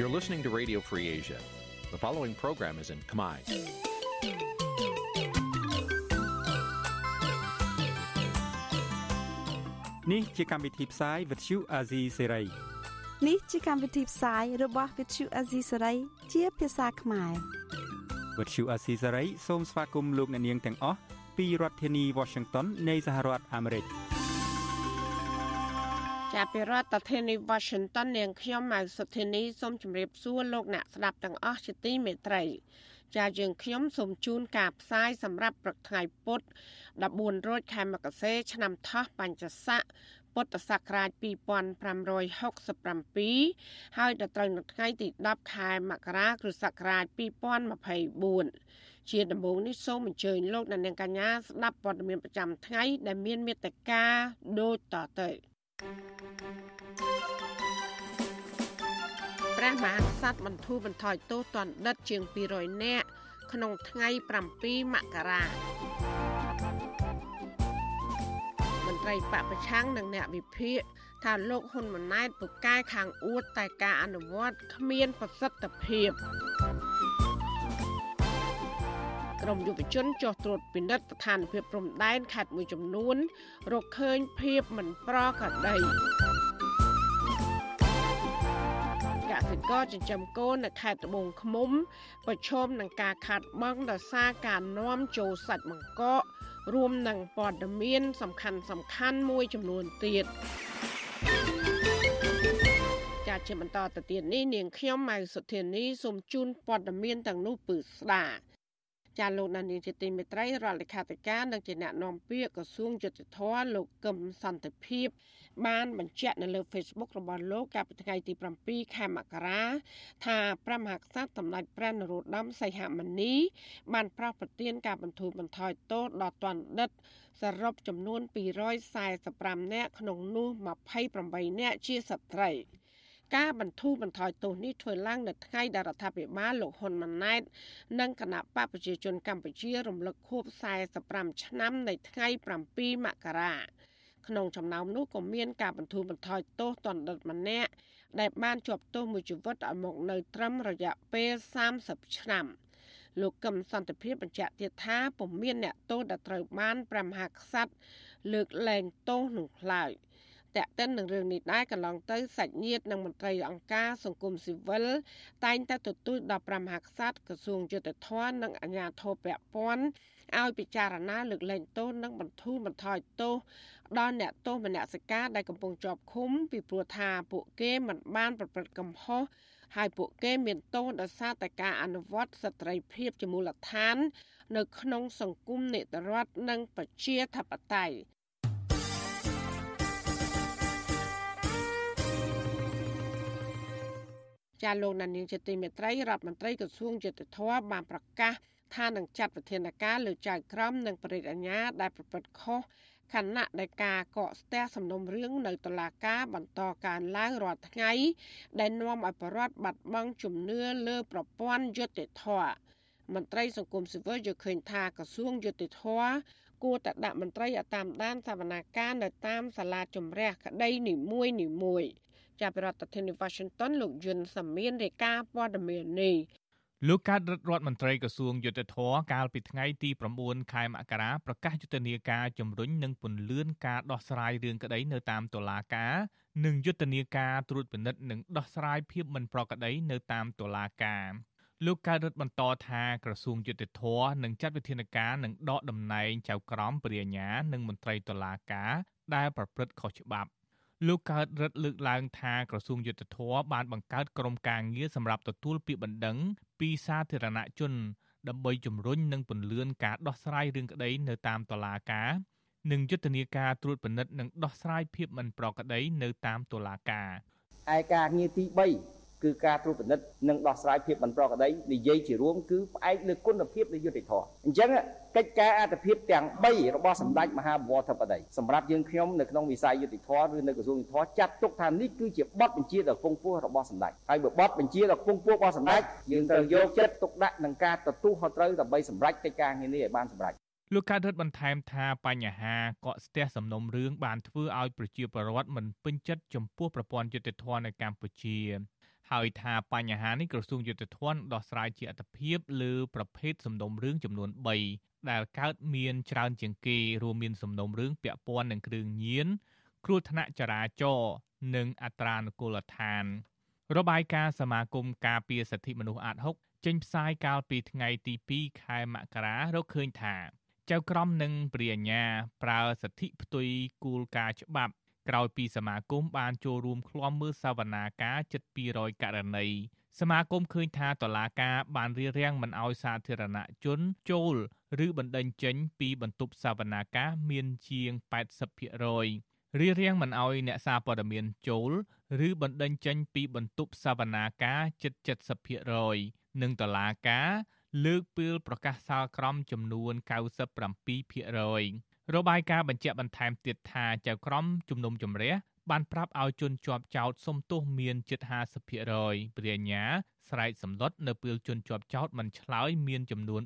You're listening to Radio Free Asia. The following program is in Khmer. នេះជាកម្មវិធីផ្សាយ Vuthu Azizi Serai នេះជាកម្មវិធីផ្សាយរបស់ Vuthu Azizi Serai ជាភាសាខ្មែរ Vuthu Azizi Serai សូមស្វាគមន៍លោកអ្នកនាងទាំងអស់ពីរដ្ឋធានី Washington នៃសហរដ្ឋអាមេរិក ចាប់ពីរដ្ឋធានី Washington នាងខ្ញុំម៉ៅសុធានីសូមជម្រាបសួរលោកអ្នកស្ដាប់ទាំងអស់ជាទីមេត្រីចាយើងខ្ញុំសូមជូនការផ្សាយសម្រាប់ព្រឹកថ្ងៃពុទ្ធ14រោចខែមករាឆ្នាំថោះបัญចស័កពុទ្ធសករាជ2567ហើយដល់ត្រូវនៅថ្ងៃទី10ខែមករាគ្រិស្តសករាជ2024ជាដំបូងនេះសូមអញ្ជើញលោកអ្នកនាងកញ្ញាស្ដាប់ព័ត៌មានប្រចាំថ្ងៃដែលមានមេត្តាដូចតទៅ ព្រះមហាក្សត្របន្ធូរបន្ថយទោសទណ្ឌិតជាង200នាក់ក្នុងថ្ងៃ7មករាមន្ត្រីបពប្រឆាំងនិងអ្នកវិភាគថាលោកហ៊ុនម៉ាណែតពូកែខាងអួតតែការអនុវត្តគ្មានប្រសិទ្ធភាព ក្រមយុវជនចោះត្រួតពិនិត្យស្ថានភាពព្រំដែនខេត្តមួយចំនួន រកឃើញភាពមិនប្រក្រតីកសិករចិញ្ចឹមគោនៅខេត្តត្បូងឃ្មុំប្រឈមនឹងការខាត់បងដោយសារការនាំចូលសាច់បង្កករួមនឹងព័ត៌មាន សំខាន់សំខាន់មួយចំនួនទៀតចាជាបន្តទៅទៀតនេះនាងខ្ញុំម៉ៅសុធានីសូមជូនព័ត៌មានទាំងនោះពឺស្ដាប់ ចាលោកដានីជាទីមេត្រីរដ្ឋលេខាធិការនិងជាអ្នកនាំពាក្យក្រសួងយុតិធម៌លោកកឹមសន្តិភាព បានបញ្ជាក់នៅលើ Facebook របស់លោកកាលពីថ្ងៃទី7ខែមករាថាព្រះមហាក្សត្រសម្ដេចព្រះនរោត្តមសីហមុនី បានប្រោសប្រទានការបន្ធូរបន្ថយទោសដល់ទណ្ឌិតសរុបចំនួន245នាក់ក្នុងនោះ28នាក់ជាស្ត្រី ការបន្ធូរបន្ថយទោសនេះធ្វើឡើងនៅថ្ងៃដែលរដ្ឋាភិបាលលោកហ៊ុនម៉ាណែត និងគណៈបកប្រជាជនកម្ពុជារំលឹកខួប45ឆ្នាំនៃថ្ងៃ7មករាក្នុងចំណោមនោះក៏មានការបន្ធូរបន្ថយទោសទណ្ឌិតម្នាក់ដែលបានជាប់ទោសមួយជីវិតឲ្យមកនៅត្រឹមរយៈពេល30ឆ្នាំលោកកឹមសន្តិភាពបញ្ជាក់ទៀតថាពុំមានអ្នកទោសដែលត្រូវបានព្រះមហាក្សត្រលើកលែងទោសនោះឡើយ។ តែកតិននឹងរឿងនេះដែរកន្លងទៅសាច់ញាតិនិងមន្ត្រីអង្គការសង្គមស៊ីវិលតែងតែទទូចដល់ព្រះមហាក្សត្រក្រសួងយុតិធធននិងអាជ្ញាធរពាក់ព័ន្ធឲ្យពិចារណាលើកលែងទោសនិងបន្ធូរបន្ថយទោសដល់អ្នកទោសមនសិការដែលកំពុងជាប់ឃុំពីព្រោះថាពួកគេមិនបានប្រព្រឹត្តកំហុសហើយពួកគេមានទោសដោយសារតែការអនុវត្តសិទ្ធិភាពជាមូលដ្ឋាន នៅក្នុងសង្គមនេតរដ្ឋនិងប្រជាធិបតេយ្យ ចាលោកណានៀងជាទីមេត្រីរដ្ឋមន្ត្រីក្រសួងយុទ្ធភ័ពបានប្រកាសថានឹងចាត់វិធានការលើចៅក្រមនិងបរិយាអាញាដែលប្រព្រឹត្តខុសខណៈដែលការកកស្ទះសំណុំរឿងនៅតុលាការបន្តកើនឡើងរាល់ថ្ងៃ ដែលនាំឲ្យបរដ្ឋបាត់បង់ជំនឿលើប្រព័ន្ធយុត្តិធម៌មន្ត្រីសង្គមស៊ីវិលយល់ឃើញថាក្រសួងយុត្តិធម៌គួរតែដាក់មន្ត្រីឲ្យតាមដានសវនាការនៅតាមសាលាជំរះក្តីនីមួយនីមួយ ចាប់ពីរដ្ឋធានី Washington លោកយុនសាមៀនរាយការណ៍ព័ត៌មាននេះលោកកើតរដ្ឋរដ្ឋមន្ត្រីក្រសួងយុទ្ធភ័ពកាលពីថ្ងៃទី9ខែមករាប្រកាសយុទ្ធនាការជំរុញនិងពន្លឿនការដោះស្រាយរឿងក្តីនៅតាមតុលាការនិងយុទ្ធនាការត្រួតពិនិត្យនិងដោះស្រាយភាពមិនប្រក្រតីនៅតាមតុលាការលោកកើតរដ្ឋបន្តថាក្រសួងយុទ្ធភ័ពនឹងចាត់វិធានការនិងដកតំណែងចៅក្រមព្រះញ្ញានិងមន្ត្រីតុលាការដែលប្រព្រឹត្តខុសច្បាប់ លោកកើតរិទ្ធលើកឡើងថាក្រសួងយុទ្ធភ័ពបានបង្កើតក្រុមការងារសម្រាប់ទទួលពាក្យបណ្ដឹងពីសាធារណជន ដើម្បីជំរុញនិងពន្លឿនការដោះស្រាយរឿងក្តីនៅតាមតុលាការនិងយុទ្ធនាការត្រួតពិនិត្យនិងដោះស្រាយភាពមិនប្រក្រតីនៅតាមតុលាការឯការងារទី3 គឺការត្រួតពិនិត្យនិងដោះស្រាយភាពមិនប្រក្រតីនិយាយជារួមគឺផ្អែកលើគុណភាពនៃយុត្តិធម៌អញ្ចឹងកិច្ចការអត្ថភាពទាំង3របស់សម្ដេចមហាបវរធិបតីសម្រាប់យើងខ្ញុំនៅក្នុងវិស័យយុត្តិធម៌ឬនៅក្រសួងយុត្តិធម៌ចាត់ទុកថានេះគឺជាបទបញ្ជាដ៏គង់ពោះរបស់សម្ដេចហើយបើបទបញ្ជាដ៏គង់ពោះរបស់សម្ដេចយើងត្រូវយកចិត្តទុកដាក់នឹងការទទួលខុសត្រូវដើម្បីសម្រេចកិច្ចការងារនេះឲ្យបានសម្រេចលោកកើតរិទ្ធបន្ថែមថាបញ្ហាកកស្ទះសំណុំរឿងបានធ្វើឲ្យប្រជាពលរដ្ឋមិនពេញចិត្តចំពោះប្រព័ន្ធយុត្តិធម៌នៅកម្ពុជា ហើយថាបញ្ហានេះក្រសួងយុតិធធនដោះស្រាយជាអត្តភាពលើប្រភេទសំណុំរឿងចំនួន3ដែលកើតមានច្រើនជាងគេរួមមានសំណុំរឿងពាក់ព័ន្ធនឹងគ្រឿងញៀនគ្រោះថ្នាក់ចរាចរណ៍និងអត្រានុកូលដ្ឋាន របាយការណ៍សមាគមការពារសិទ្ធិមនុស្សអាត6ចេញផ្សាយកាលពីថ្ងៃទី2ខែមករារកឃើញថាចៅក្រមនិងព្រាជ្ញាប្រើសិទ្ធិផ្ទុយគូលការច្បាប់ ក្រោយពីសមាគមបានចូលរួមឃ្លាំមើលសវនាការជិត200ករណីសមាគមឃើញថាតឡាការបានរៀបរៀងមិនអោយសាធារណជនចូលឬបណ្ដឹងចេញពីបន្ទប់សវនាការមានជាង80%រៀបរៀងមិនអោយអ្នកសារព័ត៌មានចូលឬបណ្ដឹងចេញពីបន្ទប់សវនាការជិត70%និងតឡាការលើកពីលប្រកាសសាលក្រមចំនួន97% របាយការណ៍បញ្ជាក់បន្ថែមទៀតថាចៅក្រមជំនុំជម្រះបានប្រាប់ឲ្យជនជាប់ចោតសុំទោសមានជិត50%ព្រាញ្ញាស្រែកសម្លុតនៅពេលជនជាប់ចោតមិនឆ្លើយមានចំនួន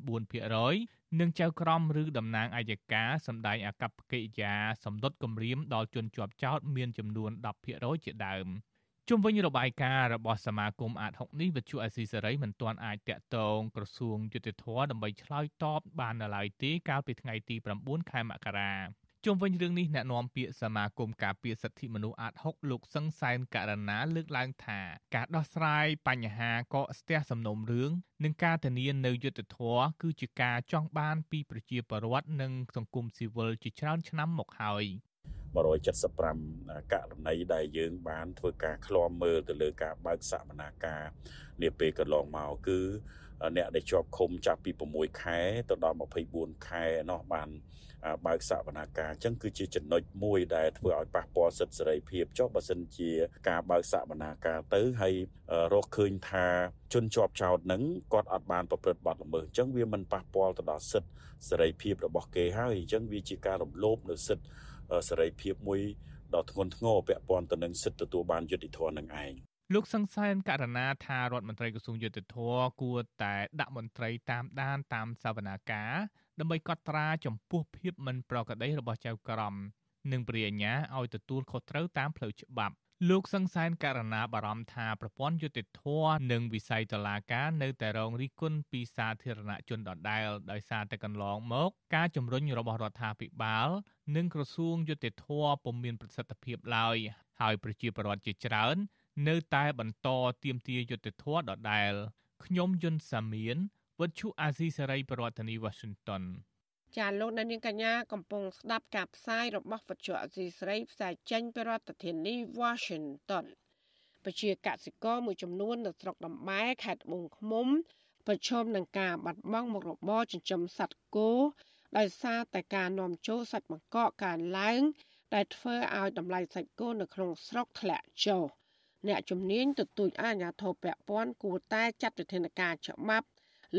4%និងចៅក្រមឬតំណាងអัยការសម្ដែងអកប្បកិរិយាសម្លុតគម្រាមដល់ជនជាប់ចោតមានចំនួន10%ជាដើម។ ជុំវិញរបាយការណ៍របស់សមាគមអាត6នេះវិទ្យុអេស៊ីសេរីមិនទាន់អាចតាក់ទងក្រសួងយុតិធធដើម្បីឆ្លើយតបបាននៅឡើយទេកាលពីថ្ងៃទី9ខែមករាជុំវិញរឿងនេះអ្នកនាំពាក្យសមាគមការពារសិទ្ធិមនុស្សអាត6លោកសឹងសែនករណាលើកឡើងថាការដោះស្រាយបញ្ហាកកស្ទះសំណុំរឿងនិងការធានានៅយុត្តិធម៌គឺជាការចង់បានពីប្រជាពលរដ្ឋនិងសង្គមស៊ីវិលជាច្រើនឆ្នាំមកហើយ 175ករណីដែលយើងបានធ្វើការឃ្លាំមើលទៅលើការបើកសវនាការនាពេលកន្លងមកគឺអ្នកដែលជាប់ឃុំចាប់ពី6ខែទៅដល់24ខែនោះបានបើកសវនាការអញ្ចឹងគឺជាចំណុចមួយដែលធ្វើឲ្យប៉ះពាល់សិទ្ធិសេរីភាពចុះបើសិនជាការបើកសវនាការទៅហើយរកឃើញថាជនជាប់ចោតនឹងគាត់អត់បានប្រព្រឹត្តបទល្មើសអញ្ចឹងវាមិនប៉ះពាល់ទៅដល់សិទ្ធិសេរីភាពរបស់គេហើយអញ្ចឹងវាជាការរំលោភនៅសិទ្ធិ សេរីភាពមួយដ៏ធ្ងន់ធ្ងរពាក់ព័ន្ធទៅនឹងសិទ្ធិទទួលបានយុត្តិធម៌នឹងឯងលោកសង្សានករណីថារដ្ឋមន្ត្រីក្រសួងយុតិធធគួរតែដាក់មន្ត្រីតាមដានតាមសវនាការដើម្បីកត់ត្រាចំពោះភាពមិនប្រក្រតីរបស់ចៅក្រមនិងព្រាញ្ញាឲ្យទទួលខុសត្រូវតាមផ្លូវច្បាប់ លោកសង្សានករណីបារម្ភថាប្រព័ន្ធយុតិធធនិងវិស័យតុលាការនៅតែរងរិះគន់ពីសាធារណជនដដែលដោយសារតែកន្លងមក ការជំរុញរបស់រដ្ឋាភិបាល និងក្រសួងយុតិធធពុំមានប្រសិទ្ធភាពឡើយហើយប្រជាពលរដ្ឋជាច្រើន នៅតែបន្តទាមទារយុតិធធដដែលខ្ញុំយុនសាមៀនវិទ្យុអាស៊ីសេរីប្រធានាធិបតី Washington ចាលោកនាងកញ្ញាកំពុងស្ដាប់ការផ្សាយរបស់វិទ្យុអាស៊ីសេរីផ្សាយចេញពីរដ្ឋធានី Washington ពជាកសិករមួយចំនួននៅស្រុកដំបែខេត្តត្បូងឃ្មុំប្រឈមនឹងការបាត់បង់មុខរបរចិញ្ចឹមសត្វគោដោយសារតែការនាំចូលសាច់បង្កកកើនឡើង ដែលធ្វើឲ្យតម្លៃសាច់គោនៅក្នុងស្រុកធ្លាក់ចុះអ្នកជំនាញទទូចអាជ្ញាធរពាក់ព័ន្ធគួរតែចាត់វិធានការច្បាប់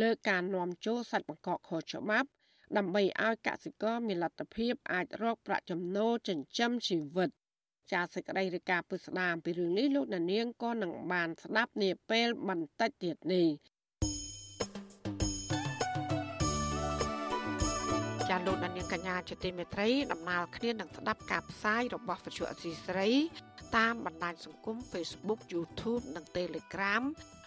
លើការនាំចូលសាច់បង្កកខុសច្បាប់ ដើម្បីឲ្យកសិករមានលទ្ធភាពអាចរកប្រាក់ចំណូលចិញ្ចឹមជីវិតចាសសេចក្តីរាយការណ៍ពិស្ដាមពីរឿងនេះលោកនាងក៏នឹងបានស្ដាប់នាពេលបន្តិចទៀតនេះចាលោកនាងកញ្ញាជាទីមេត្រីដំណើរគ្នានឹងស្ដាប់ការផ្សាយរបស់វិទ្យុអសីស្រីតាមបណ្ដាញសង្គម Facebook YouTube និង Telegram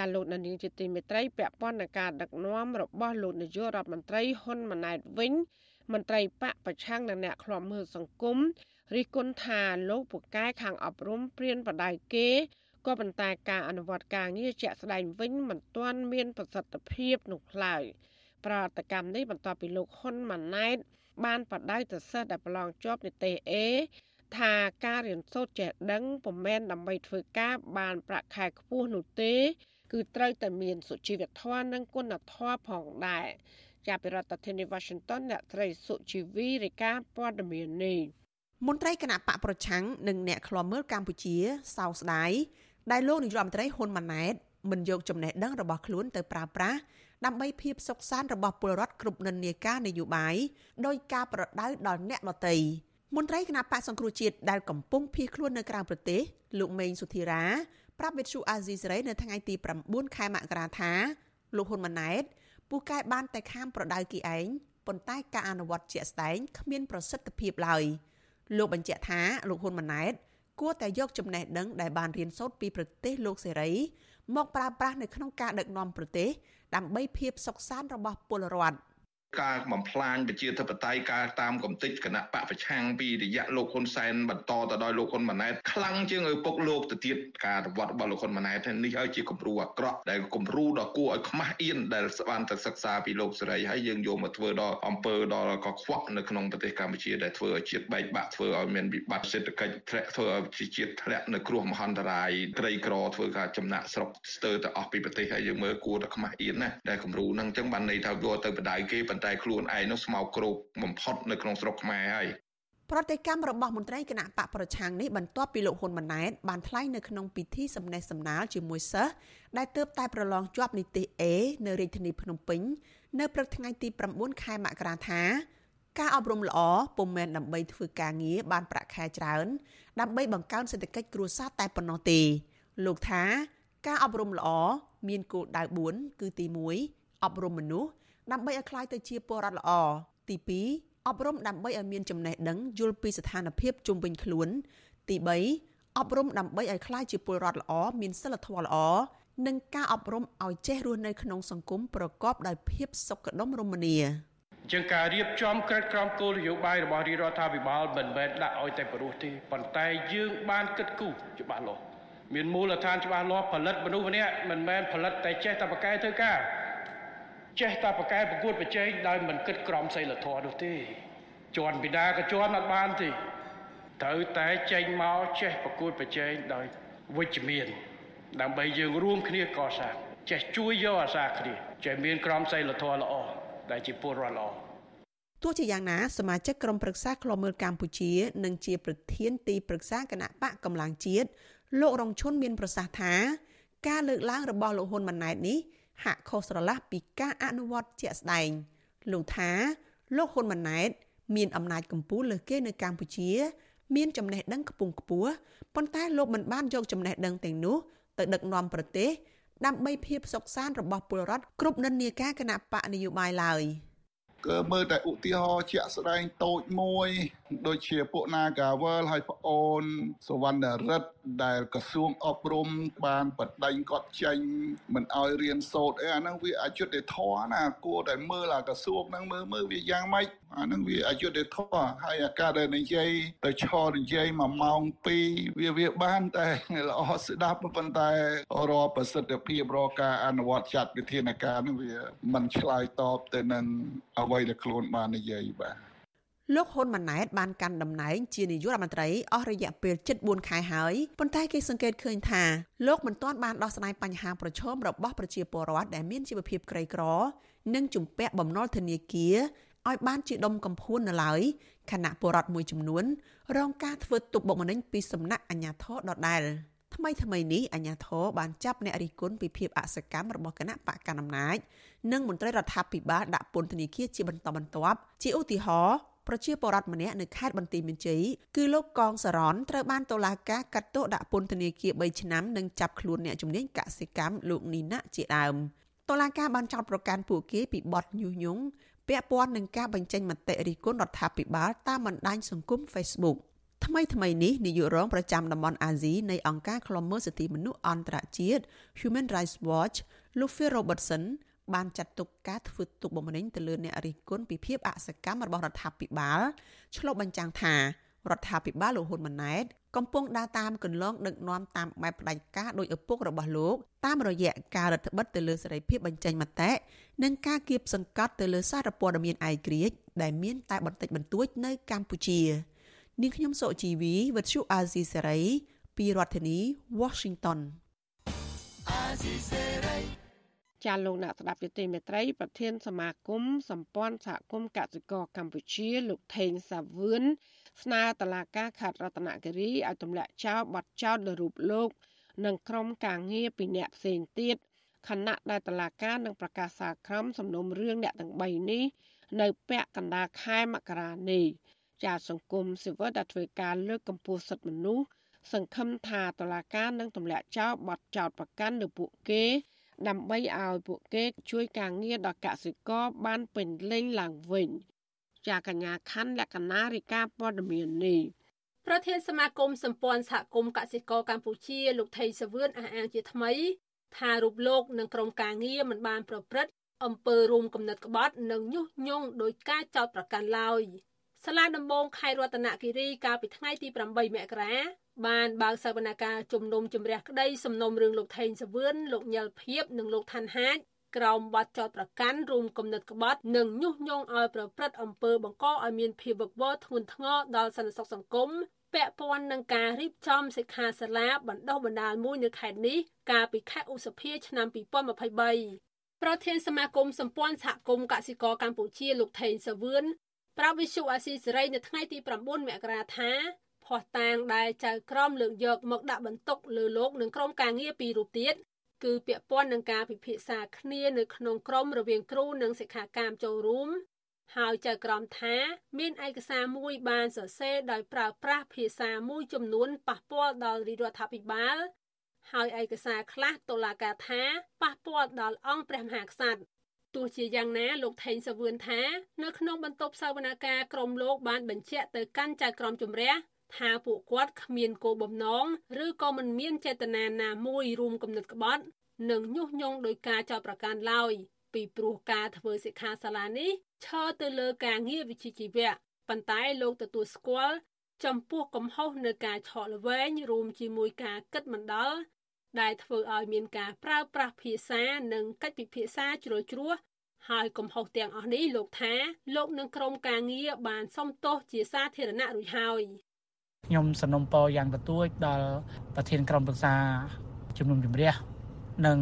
ចាលោកនាយកជាទីមេត្រីពាក់ព័ន្ធនឹងការដឹកនាំរបស់លោកនាយករដ្ឋមន្ត្រីហ៊ុនម៉ាណែតវិញមន្ត្រីបកប្រឆាំងនិងអ្នកខ្លាំមើលសង្គមរិះគន់ថាលោកពូកែខាងអប់រំព្រៀនបដៅគេក៏ប៉ុន្តែការអនុវត្តការងារជាក់ស្ដែងវិញមិនទាន់មានប្រសិទ្ធភាពនោះឡើយប្រតិកម្មនេះបន្ទាប់ពីលោកហ៊ុនម៉ាណែត បានបដៅទៅសិស្សដែលប្រឡងជាប់និទេស A ថាការរៀនសូត្រចេះដឹងពុំមែនដើម្បីធ្វើការបានប្រាក់ខែខ្ពស់នោះទេ គឺត្រូវតែមានសុជីវធម៌និងគុណធម៌ផងដែរចាប់ពីរដ្ឋធានី Washington អ្នកត្រីសុជីវីរាយការណ៍ព័ត៌មាននេះមន្ត្រីគណៈបកប្រឆាំងនិងអ្នកខ្លាំមើលកម្ពុជាសោកស្ដាយដែលលោកនាយរដ្ឋមន្ត្រីហ៊ុនម៉ាណែតមិនយកចំណេះដឹងរបស់ខ្លួនទៅប្រើប្រាស់ដើម្បីភាពសុខសាន្តរបស់ពលរដ្ឋគ្រប់និន្នាការនយោបាយដោយការប្រដៅដល់អ្នកដទៃមន្ត្រីគណៈបកសង្គ្រោះជាតិដែលកំពុងភៀសខ្លួននៅក្រៅប្រទេសលោកមេងសុធីរា ប្រាប់វិទ្យុអាស៊ីសេរីនៅថ្ងៃទី9ខែមករាថាលោកហ៊ុនម៉ាណែតពូកែបានតែខាមប្រដៅគីឯងប៉ុន្តែការអនុវត្តជាក់ស្ដែងគ្មានប្រសិទ្ធភាពឡើយលោកបញ្ជាក់ថាលោកហ៊ុនម៉ាណែតគួរតែយកចំណេះដឹងដែលបានរៀនសូត្រពីប្រទេសលោកសេរីមកប្រើប្រាស់នៅក្នុងការដឹកនាំប្រទេសដើម្បីភាពសុខសាន្តរបស់ពលរដ្ឋ ការបំផ្លាញប្រជាធិបតេយ្យការតាមកំតិចគណៈបកប្រឆាំងពីរយៈលោកហ៊ុនសែនបន្តទៅដល់លោកហ៊ុនម៉ាណែតខ្លាំងជាងឪពុកលោកទៅទៀតការរវត្តរបស់លោកហ៊ុនម៉ាណែតនេះហើយជាគំរូអាក្រក់ដែលគំរូដ៏គួរឲ្យខ្មាស់អៀនដែលបានទៅសិក្សាពីលោកសេរីហើយយើងយកមកធ្វើដល់អង្គើដល់កខ្វក់នៅក្នុងប្រទេសកម្ពុជាដែលធ្វើឲ្យជាតិបែកបាក់ធ្វើឲ្យមានវិបត្តិសេដ្ឋកិច្ចធ្លាក់ធ្វើឲ្យជាតិធ្លាក់នៅគ្រោះមហន្តរាយក្រីក្រធ្វើការចំណាក់ស្រុកស្ទើរទៅអស់ពីប្រទេសហើយយើងមើលគួរតែខ្មាស់អៀនណាដែលគំរូហ្នឹងអញ្ចឹងបានន័យថាយកទៅបដៅគេប៉ុន្តែខ្លួនឯងនោះស្មោកគ្រោកបំផុតនៅក្នុងស្រុកខ្មែរហើយប្រតិកម្មរបស់មន្ត្រីគណៈបកប្រឆាំងនេះបន្ទាប់ពីលោកហ៊ុនម៉ាណែតបានថ្លែងនៅក្នុងពិធីសម្ដែងសម្ដាលជាមួយសិស្សដែលទើបតែប្រឡងជាប់នីតិ A នៅរាជធានីភ្នំពេញនៅព្រឹកថ្ងៃទី9ខែមករាថាការអប់រំល្អពុំមែនដើម្បីធ្វើការងារបានប្រាក់ខែច្រើន ដើម្បីបង្កើនសេដ្ឋកិច្ចគ្រួសារតែប៉ុណ្ណោះទេលោកថាការអប់រំល្អមានគោលដៅ4គឺទី1អប់រំមនុស្ស ដើម្បីឲ្យคล้ายទៅជាពលរដ្ឋល្អទី2អប់រំដើម្បីឲ្យមានចំណេះដឹងយល់ពីស្ថានភាពជុំវិញខ្លួន ទី3អប់រំដើម្បីឲ្យคล้ายជាពលរដ្ឋល្អមានសិលធម៌ល្អនិងការអប់រំឲ្យចេះរស់នៅក្នុងសង្គមប្រកបដោយភាពសុខដុមរមនាជាងការរៀបចំក្រិតក្រមគោលនយោបាយរបស់រាជរដ្ឋាភិបាលមិនមែនដាក់ឲ្យតែព្រោះទេប៉ុន្តែយើងបានគិតគូរច្បាស់លាស់មានមូលដ្ឋានច្បាស់លាស់ផលិតមនុស្សម្នាក់មិនមែនផលិតតែចេះតែបកកែធ្វើការ ចេះតែប្រកែប្រកួតប្រជែងដោយមិនគិតក្រមសីលធម៌នោះទេជន់ពីដាក៏ជន់អត់បានទេត្រូវតែចេញមកចេះប្រកួតប្រជែងដោយវិជ្ជមាន ដើម្បីយើងរួមគ្នាកសាងចេះជួយយកអាសាគ្នាចេះមានក្រមសីលធម៌ល្អដែលជាពលរដ្ឋល្អទោះជាយ៉ាងណាសមាជិកក្រុមប្រឹក្សាឃ្លាំមើលកម្ពុជានិងជាប្រធានទីប្រឹក្សាគណៈបកកម្លាំងជាតិលោករងឈុនមានប្រសាសន៍ថា ការលើកឡើងរបស់លោកហ៊ុនម៉ាណែតនេះ ហាក់ខុសស្រឡះពីការអនុវត្តជាក់ស្ដែងលោកថាលោកហ៊ុនម៉ាណែត មានអំណាចកម្ពុជាលើសគេនៅកម្ពុជា មានចំណេះដឹងខ្ពង់ខ្ពស់ប៉ុន្តែលោកមិនបានយកចំណេះដឹងទាំងនោះទៅដឹកនាំប្រទេសដើម្បីភាពសុខសាន្តរបស់ពលរដ្ឋគ្រប់និន្នាការគណៈបកនយោបាយឡើយ។គឺមើលតែឧទាហរណ៍ជាក់ស្ដែងតូចមួយ ដូចជាពួក Nagawal ហើយប្អូនសវណ្ណរិទ្ធដែលក្រសួងអប់រំបានបដិញគាត់ចេញមិនឲ្យរៀនសូត្រអីអាហ្នឹងវាអយុត្តិធម៌ណាគួរតែមើលអាក្រសួងហ្នឹងមើលមើលវាយ៉ាងម៉េចអាហ្នឹងវាអយុត្តិធម៌ហើយអាការដែលនិយាយទៅឈរនិយាយ1ម៉ោង2វាវាបានតែល្អស្ដាប់ប៉ុន្តែរកប្រសិទ្ធភាពរកការអនុវត្តចាត់វិធានការហ្នឹងវាមិនឆ្លើយតបទៅនឹងអ្វីដែលខ្លួនបាននិយាយបាទ លោកហ៊ុនម៉ាណែតបានកាន់តំណែងជានាយករដ្ឋមន្ត្រីអស់រយៈពេល74ខែហើយប៉ុន្តែគេសង្កេតឃើញថាលោកមិនទាន់បានដោះស្រាយបញ្ហាប្រឈមរបស់ប្រជាពលរដ្ឋដែលមានជីវភាពក្រីក្រ និងជំពាក់បំណុលធនាគារឲ្យបានជាដុំកំភួននៅឡើយខណៈពលរដ្ឋមួយចំនួន រងការធ្វើទុកបុកម្នេញពីសំណាក់អាជ្ញាធរដដែលថ្មីថ្មីនេះអាជ្ញាធរបានចាប់អ្នករិះគន់ពីភាពអសកម្មរបស់គណៈបកកណ្ដាលអំណាចនិងមន្ត្រីរដ្ឋាភិបាលដាក់ពន្ធនាគារជាបន្តបន្ទាប់ជាឧទាហរណ៍ ប្រជាពលរដ្ឋម្នាក់នៅខេត្តបន្ទាយមានជ័យគឺលោកកងសរនត្រូវបានតុលាការកាត់ទោសដាក់ពន្ធនាគារ3ឆ្នាំនិងចាប់ខ្លួនអ្នកជំនាញកសិកម្មលោកនីណាជាដើមតុលាការបានចោទប្រកាន់ពួកគេពីបទញុះញង់ពាក់ព័ន្ធនឹងការបញ្ចេញមតិរិះគន់រដ្ឋាភិបាលតាមបណ្ដាញសង្គម Facebook ថ្មីថ្មីនេះនាយករងប្រចាំតំបន់អាស៊ីនៃអង្គការឃ្លាំមើលសិទ្ធិមនុស្សអន្តរជាតិ Human Rights Watch លោក Phil Robertson បានចាត់ទុកការធ្វើទុកបុកម្នេញទៅលើអ្នករិះគន់ពីភាពអសកម្មរបស់រដ្ឋាភិបាលឆ្លុះបញ្ចាំងថារដ្ឋាភិបាលលោកហ៊ុនម៉ាណែតកំពុងដើរតាមគន្លងដឹកនាំតាមបែបផ្ដាច់ការដោយឪពុករបស់លោកតាមរយៈការរដ្ឋបិទទៅលើសេរីភាពបញ្ចេញមតិនិងការគៀបសង្កត់ទៅលើសារព័ត៌មានឯករាជ្យដែលមានតែបន្តិចបន្តួចនៅកម្ពុជានាងខ្ញុំសុជីវីវិទ្យុអាស៊ីសេរីពីរដ្ឋធានី Washington អាស៊ីសេរី ចាលោកអ្នកស្ដាប់យុតិមេត្រី ប្រធានសមាគមសម្ព័ន្ធសហគមន៍កសិករកម្ពុជាលោកថេងសាវឿនស្នើតឡាការខេត្តរតនគិរីឲ្យទម្លាក់ចោលបទចោទលើរូបលោក និងក្រុមការងារពីអ្នកផ្សេងទៀតខណៈដែលតឡាការនឹងប្រកាសសាលក្រមសំណុំរឿងអ្នកទាំង3នេះនៅពាក់កណ្ដាលខែមករានេះចាសង្គមស៊ីវិលដែលធ្វើការលើកកម្ពស់សិទ្ធិមនុស្សសង្ឃឹមថាតឡាការនឹងទម្លាក់ចោលបទចោទប្រកាន់លើពួកគេ ដើម្បីឲ្យពួកគេជួយការងារដល់កសិករបានពេញលេញឡើងវិញចាកញ្ញាខណ្ឌលក្ខណារិកាព័ត៌មាននេះប្រធានសមាគមសម្ព័ន្ធសហគមន៍កសិករកម្ពុជា លោកថៃសវឿនអះអាងជាថ្មី ថារូបលោកនិងក្រុមការងារមិនបានប្រព្រឹត្តអំពើរួមគំនិតក្បត់និងញុះញង់ដោយការចោទប្រកាន់ឡើយសាលាដំបងខេត្តរតនគិរីកាលពីថ្ងៃទី8មករា បានបើកសវនកម្មជំនុំជម្រះក្តីសំណុំរឿងលោកថេងសវឿនលោកញ៉លភៀបនិងលោកឋានហាជក្រោមបទចោទប្រកាន់រួមគំនិតក្បត់និងញុះញង់ឲ្យប្រព្រឹត្តអំពើបង្កឲ្យមានភាពវឹកវរធ្ងន់ធ្ងរដល់សន្តិសុខសង្គមពាក់ព័ន្ធនឹងការរៀបចំសិក្ខាសាលាបណ្ដុះបណ្ដាលមួយនៅខេត្តនេះកាលពីខែឧសភាឆ្នាំ2023ប្រធានសមាគមសម្ព័ន្ធសហគមន៍កសិករកម្ពុជាលោកថេងសាវឿនប្រាប់វិសុអាស៊ីសេរីនៅថ្ងៃទី9មករាថា ភ័ស្តុតាងដែលចៅក្រមលើកយកមកដាក់បន្ទុកលើលោកនិងក្រុមការងារពីររូបទៀតគឺពាក់ព័ន្ធនឹងការពិភាក្សាគ្នានៅក្នុងក្រុមរវាងគ្រូនិងសិក្ខាកាមចូលរួមហើយចៅក្រមថា មានឯកសារមួយបានសរសេរដោយប្រើប្រាស់ភាសាមួយចំនួនប៉ះពាល់ដល់រដ្ឋាភិបាលហើយឯកសារខ្លះតុលាការថាប៉ះពាល់ដល់អង្គព្រះមហាក្សត្រទោះជាយ៉ាងណាលោកថេងសវឿនថា នៅក្នុងបន្ទប់សវនកម្មក្រមលោកបានបញ្ជាក់ទៅកាន់ចៅក្រមជំរះ ថាពួកគាត់គ្មានគោលបំណងឬក៏មិនមានចេតនាណាមួយរួមគំនិតក្បត់និងញុះញង់ដោយការចោទប្រកាន់ឡើយពីព្រោះការធ្វើសិក្ខាសាលានេះឈរទៅលើការងារវិជ្ជាជីវៈប៉ុន្តែលោកទទួលស្គាល់ចំពោះកំហុសនៅការឆក់ល្វែងរួមជាមួយការគិតមិនដល់ដែលធ្វើឲ្យមានការប្រើប្រាស់ភាសានិងកិច្ចពិភាក្សាជ្រុលជ្រោះហើយកំហុសទាំងអស់នេះលោកថាលោកនឹងក្រុមការងារបានសុំទោសជាសាធារណៈរួចហើយ ខ្ញុំសនំពរយ៉ាងទទួចដល់ប្រធានក្រុមប្រឹក្សាជំនុំជម្រះនិង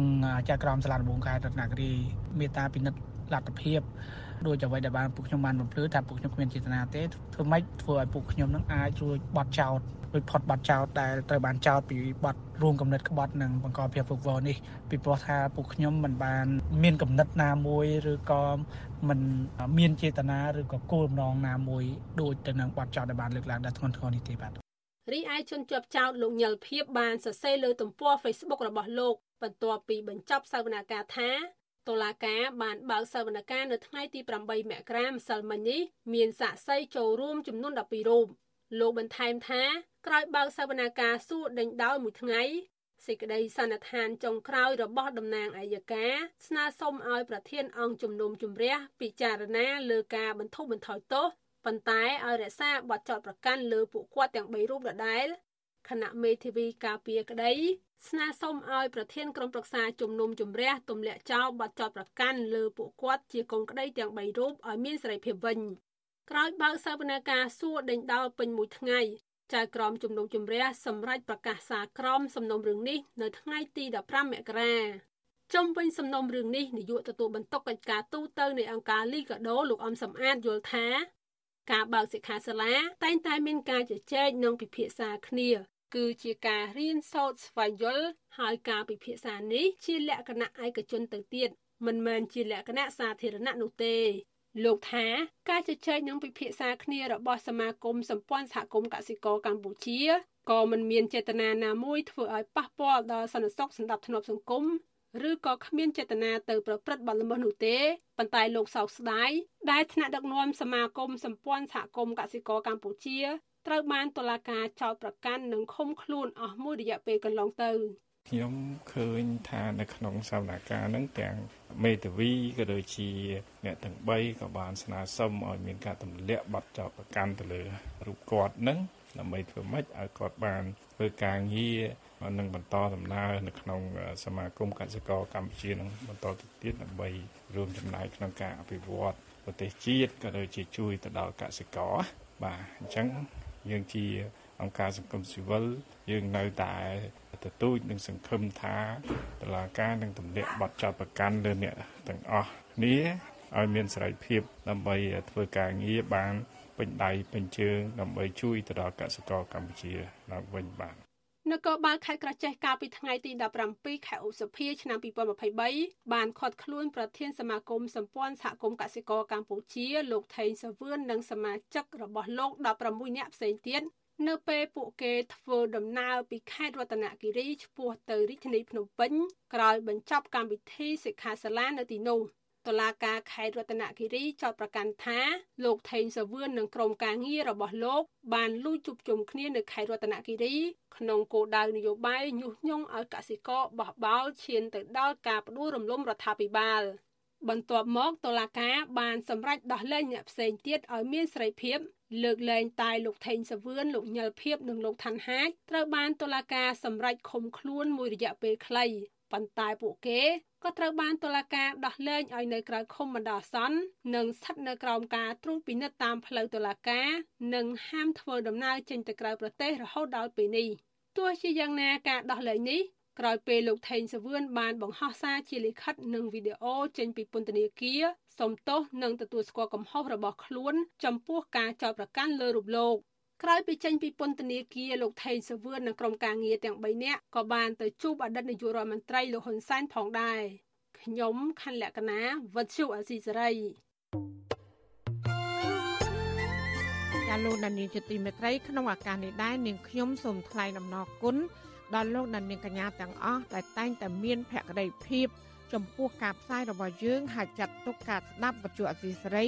ចៅក្រមសាលាដំបងខេត្តរតនគិរីមេត្តាពិនិត្យលទ្ធភាព ដោយអ្វីដែលបានពួកខ្ញុំបានបំភ្លឺថាពួកខ្ញុំគ្មានចេតនាទេធ្វើម៉េចធ្វើឲ្យពួកខ្ញុំនឹងអាចរួចបត់ចោតរួចផុតបត់ចោតដែលត្រូវបានចោតពីបត់រួមកំណត់ក្បត់និងបង្កភាពវឹកវរនេះពីព្រោះថាពួកខ្ញុំមិនបានមានកំណត់ណាមួយឬក៏មិនមានចេតនាឬក៏គោលបំណងណាមួយដូចទៅនឹងបត់ចោតដែលបានលើកឡើងដល់ធ្ងន់ធ្ងរនេះទេបាទរីឯជនជាប់ចោតលោកញិលភៀបបានសរសេរលើទំព័រ Facebook របស់លោកបន្ទាប់ពីបញ្ចប់សវនកម្មថា តុលាការបានបើកសវនកម្មនៅថ្ងៃទី8មករាម្សិលមិញនេះមានសាក្សីចូលរួមចំនួន12រូបលោកបន្ថែមថាក្រោយបើកសវនកម្មសួរដេញដោលមួយថ្ងៃសេចក្តីសន្និដ្ឋានចុងក្រោយរបស់តំណាងអัยការស្នើសុំឲ្យប្រធានអង្គជំនុំជម្រះពិចារណាលើការបន្ធូរបន្ថយទោសប៉ុន្តែឲ្យរក្សាបទចោទប្រកាន់លើពួកគាត់ទាំង3រូបដដែល គណៈមេធាវីការពារក្តីស្នើសុំឲ្យប្រធានក្រុមប្រឹក្សាជំនុំជម្រះទម្លាក់ចោលបទចោទប្រកាន់លើពួកគាត់ជាកូនក្តីទាំង3រូបឲ្យមានសេរីភាពវិញក្រោយបើកសវនកម្មសួរដេញដោលពេញមួយថ្ងៃចៅក្រមជំនុំជម្រះសម្រាប់ប្រកាសសារក្រមសំណុំរឿងនេះនៅថ្ងៃទី15មករាជុំវិញសំណុំរឿងនេះនាយកទទួលបន្ទុកកិច្ចការទូតនៅអង្គការលីកាដូលោកអំសំអាតយល់ថា ការបើកសិក្ខាសាលាតែងតែមានការជជែកនិងពិភាក្សាគ្នា គឺជាការរៀនសូត្រស្វែងយល់ហើយការពិភាក្សានេះជាលក្ខណៈឯកជនទៅទៀតមិនមែនជាលក្ខណៈសាធារណៈនោះទេលោកថាការជជែកនិងពិភាក្សាគ្នារបស់សមាគមសម្ព័ន្ធសហគមន៍កសិករកម្ពុជាក៏មិនមានចេតនាណាមួយធ្វើឲ្យប៉ះពាល់ដល់សន្តិសុខសណ្ដាប់ធ្នាប់សង្គម ឬក៏គ្មានចេតនាទៅប្រព្រឹត្តបទល្មើសនោះទេប៉ុន្តែលោកសោកស្ដាយដែលថ្នាក់ដឹកនាំសមាគមសម្ព័ន្ធសហគមន៍កសិករកម្ពុជាត្រូវបានតុលាការចោទប្រកាន់និងឃុំខ្លួនអស់មួយរយៈពេលកន្លងទៅខ្ញុំឃើញថានៅក្នុងសវនកម្មហ្នឹងទាំងមេធាវីក៏ដូចជាអ្នកទាំង3ក៏បានស្នើសុំឲ្យមានការទម្លាក់បទចោទប្រកាន់ទៅលើរូបគាត់ហ្នឹងដើម្បីធ្វើម៉េចឲ្យគាត់បានធ្វើការងារ នឹងបន្តដំណើរនៅក្នុងសមាគមកសិករកម្ពុជានឹងបន្តទៅទៀតដើម្បីរួមចំណែកក្នុងការអភិវឌ្ឍប្រទេសជាតិក៏ដូចជាជួយទៅដល់កសិករបាទអញ្ចឹងយើងជាអង្គការសង្គមស៊ីវិលយើងនៅតែទទូចនិងសង្ឃឹមថាតឡាការនឹងទម្លាក់បទចោទប្រកាន់លើអ្នកទាំងអស់គ្នាឲ្យមានសេរីភាពដើម្បីធ្វើការងារបានពេញដៃពេញជើងដើម្បីជួយទៅដល់កសិករកម្ពុជាឡើងវិញបាទ នគរបាលខេត្តក្រចេះកាលពីថ្ងៃទី17ខែឧសភាឆ្នាំ2023បានឃាត់ខ្លួនប្រធានសមាគមសម្ព័ន្ធសហគមន៍កសិករកម្ពុជាលោកថេងសាវឿននិងសមាជិករបស់លោក16នាក់ផ្សេងទៀតនៅពេលពួកគេធ្វើដំណើរពីខេត្តរតនគិរីឆ្ពោះទៅរាជធានីភ្នំពេញក្រោយបញ្ចប់កម្មវិធីសិក្ខាសាលានៅទីនោះ តុលាការខេត្តរតនគិរីចោទប្រកាន់ថាលោកថេងសាវឿននិងក្រុមការងាររបស់លោកបានលួចជួបជុំគ្នានៅខេត្តរតនគិរីក្នុងគោលដៅនយោបាយញុះញង់ឲ្យកសិករបោះបោលឈានទៅដល់ការផ្ដួលរំលំរដ្ឋាភិបាលបន្ទាប់មកតុលាការបានសម្រេចដោះលែងអ្នកផ្សេងទៀតឲ្យមានសេរីភាពលើកលែងតែលោកថេងសាវឿនលោកញិលភៀបនិងលោកឋានហាជត្រូវបានតុលាការសម្រេចឃុំខ្លួនមួយរយៈពេលខ្លី ប៉ុន្តែពួកគេក៏ត្រូវបានតុលាការដោះលែងឲ្យនៅក្រៅឃុំបណ្ដោះអាសន្ននិងស្ថិតនៅក្រោមការត្រួតពិនិត្យតាមផ្លូវតុលាការនិងហាមធ្វើដំណើរចេញទៅក្រៅប្រទេសរហូតដល់ពេលនេះទោះជាយ៉ាងណាការដោះលែងនេះក្រោយពេលលោកថេងសាវឿនបានបង្ហោះសារជាលិខិតនិងវីដេអូចេញពីពន្ធនាគារសុំទោសនិងទទួលស្គាល់កំហុសរបស់ខ្លួន ចំពោះការចោទប្រកាន់លើរូបលោក ក្រោយពីចេញពីពន្ធនាគារលោកថេងសាវឿននិងក្រុមការងារទាំង3នាក់ក៏បានទៅជួបអតីតនាយករដ្ឋមន្ត្រីលោកហ៊ុនសែនផងដែរខ្ញុំខណ្ឌលក្ខណាវັດឈុអសីសេរីាលោកដានីជាទីមេត្រីក្នុងឱកាសនេះដែរនាងខ្ញុំសូមថ្លែងអំណរគុណដល់លោកដានីកញ្ញាទាំងអស់ដែលតែងតែមានភក្ដីភាពចំពោះការផ្សាយរបស់យើងហើយចាត់ទុកការស្ដាប់វិទ្យុអសីសេរី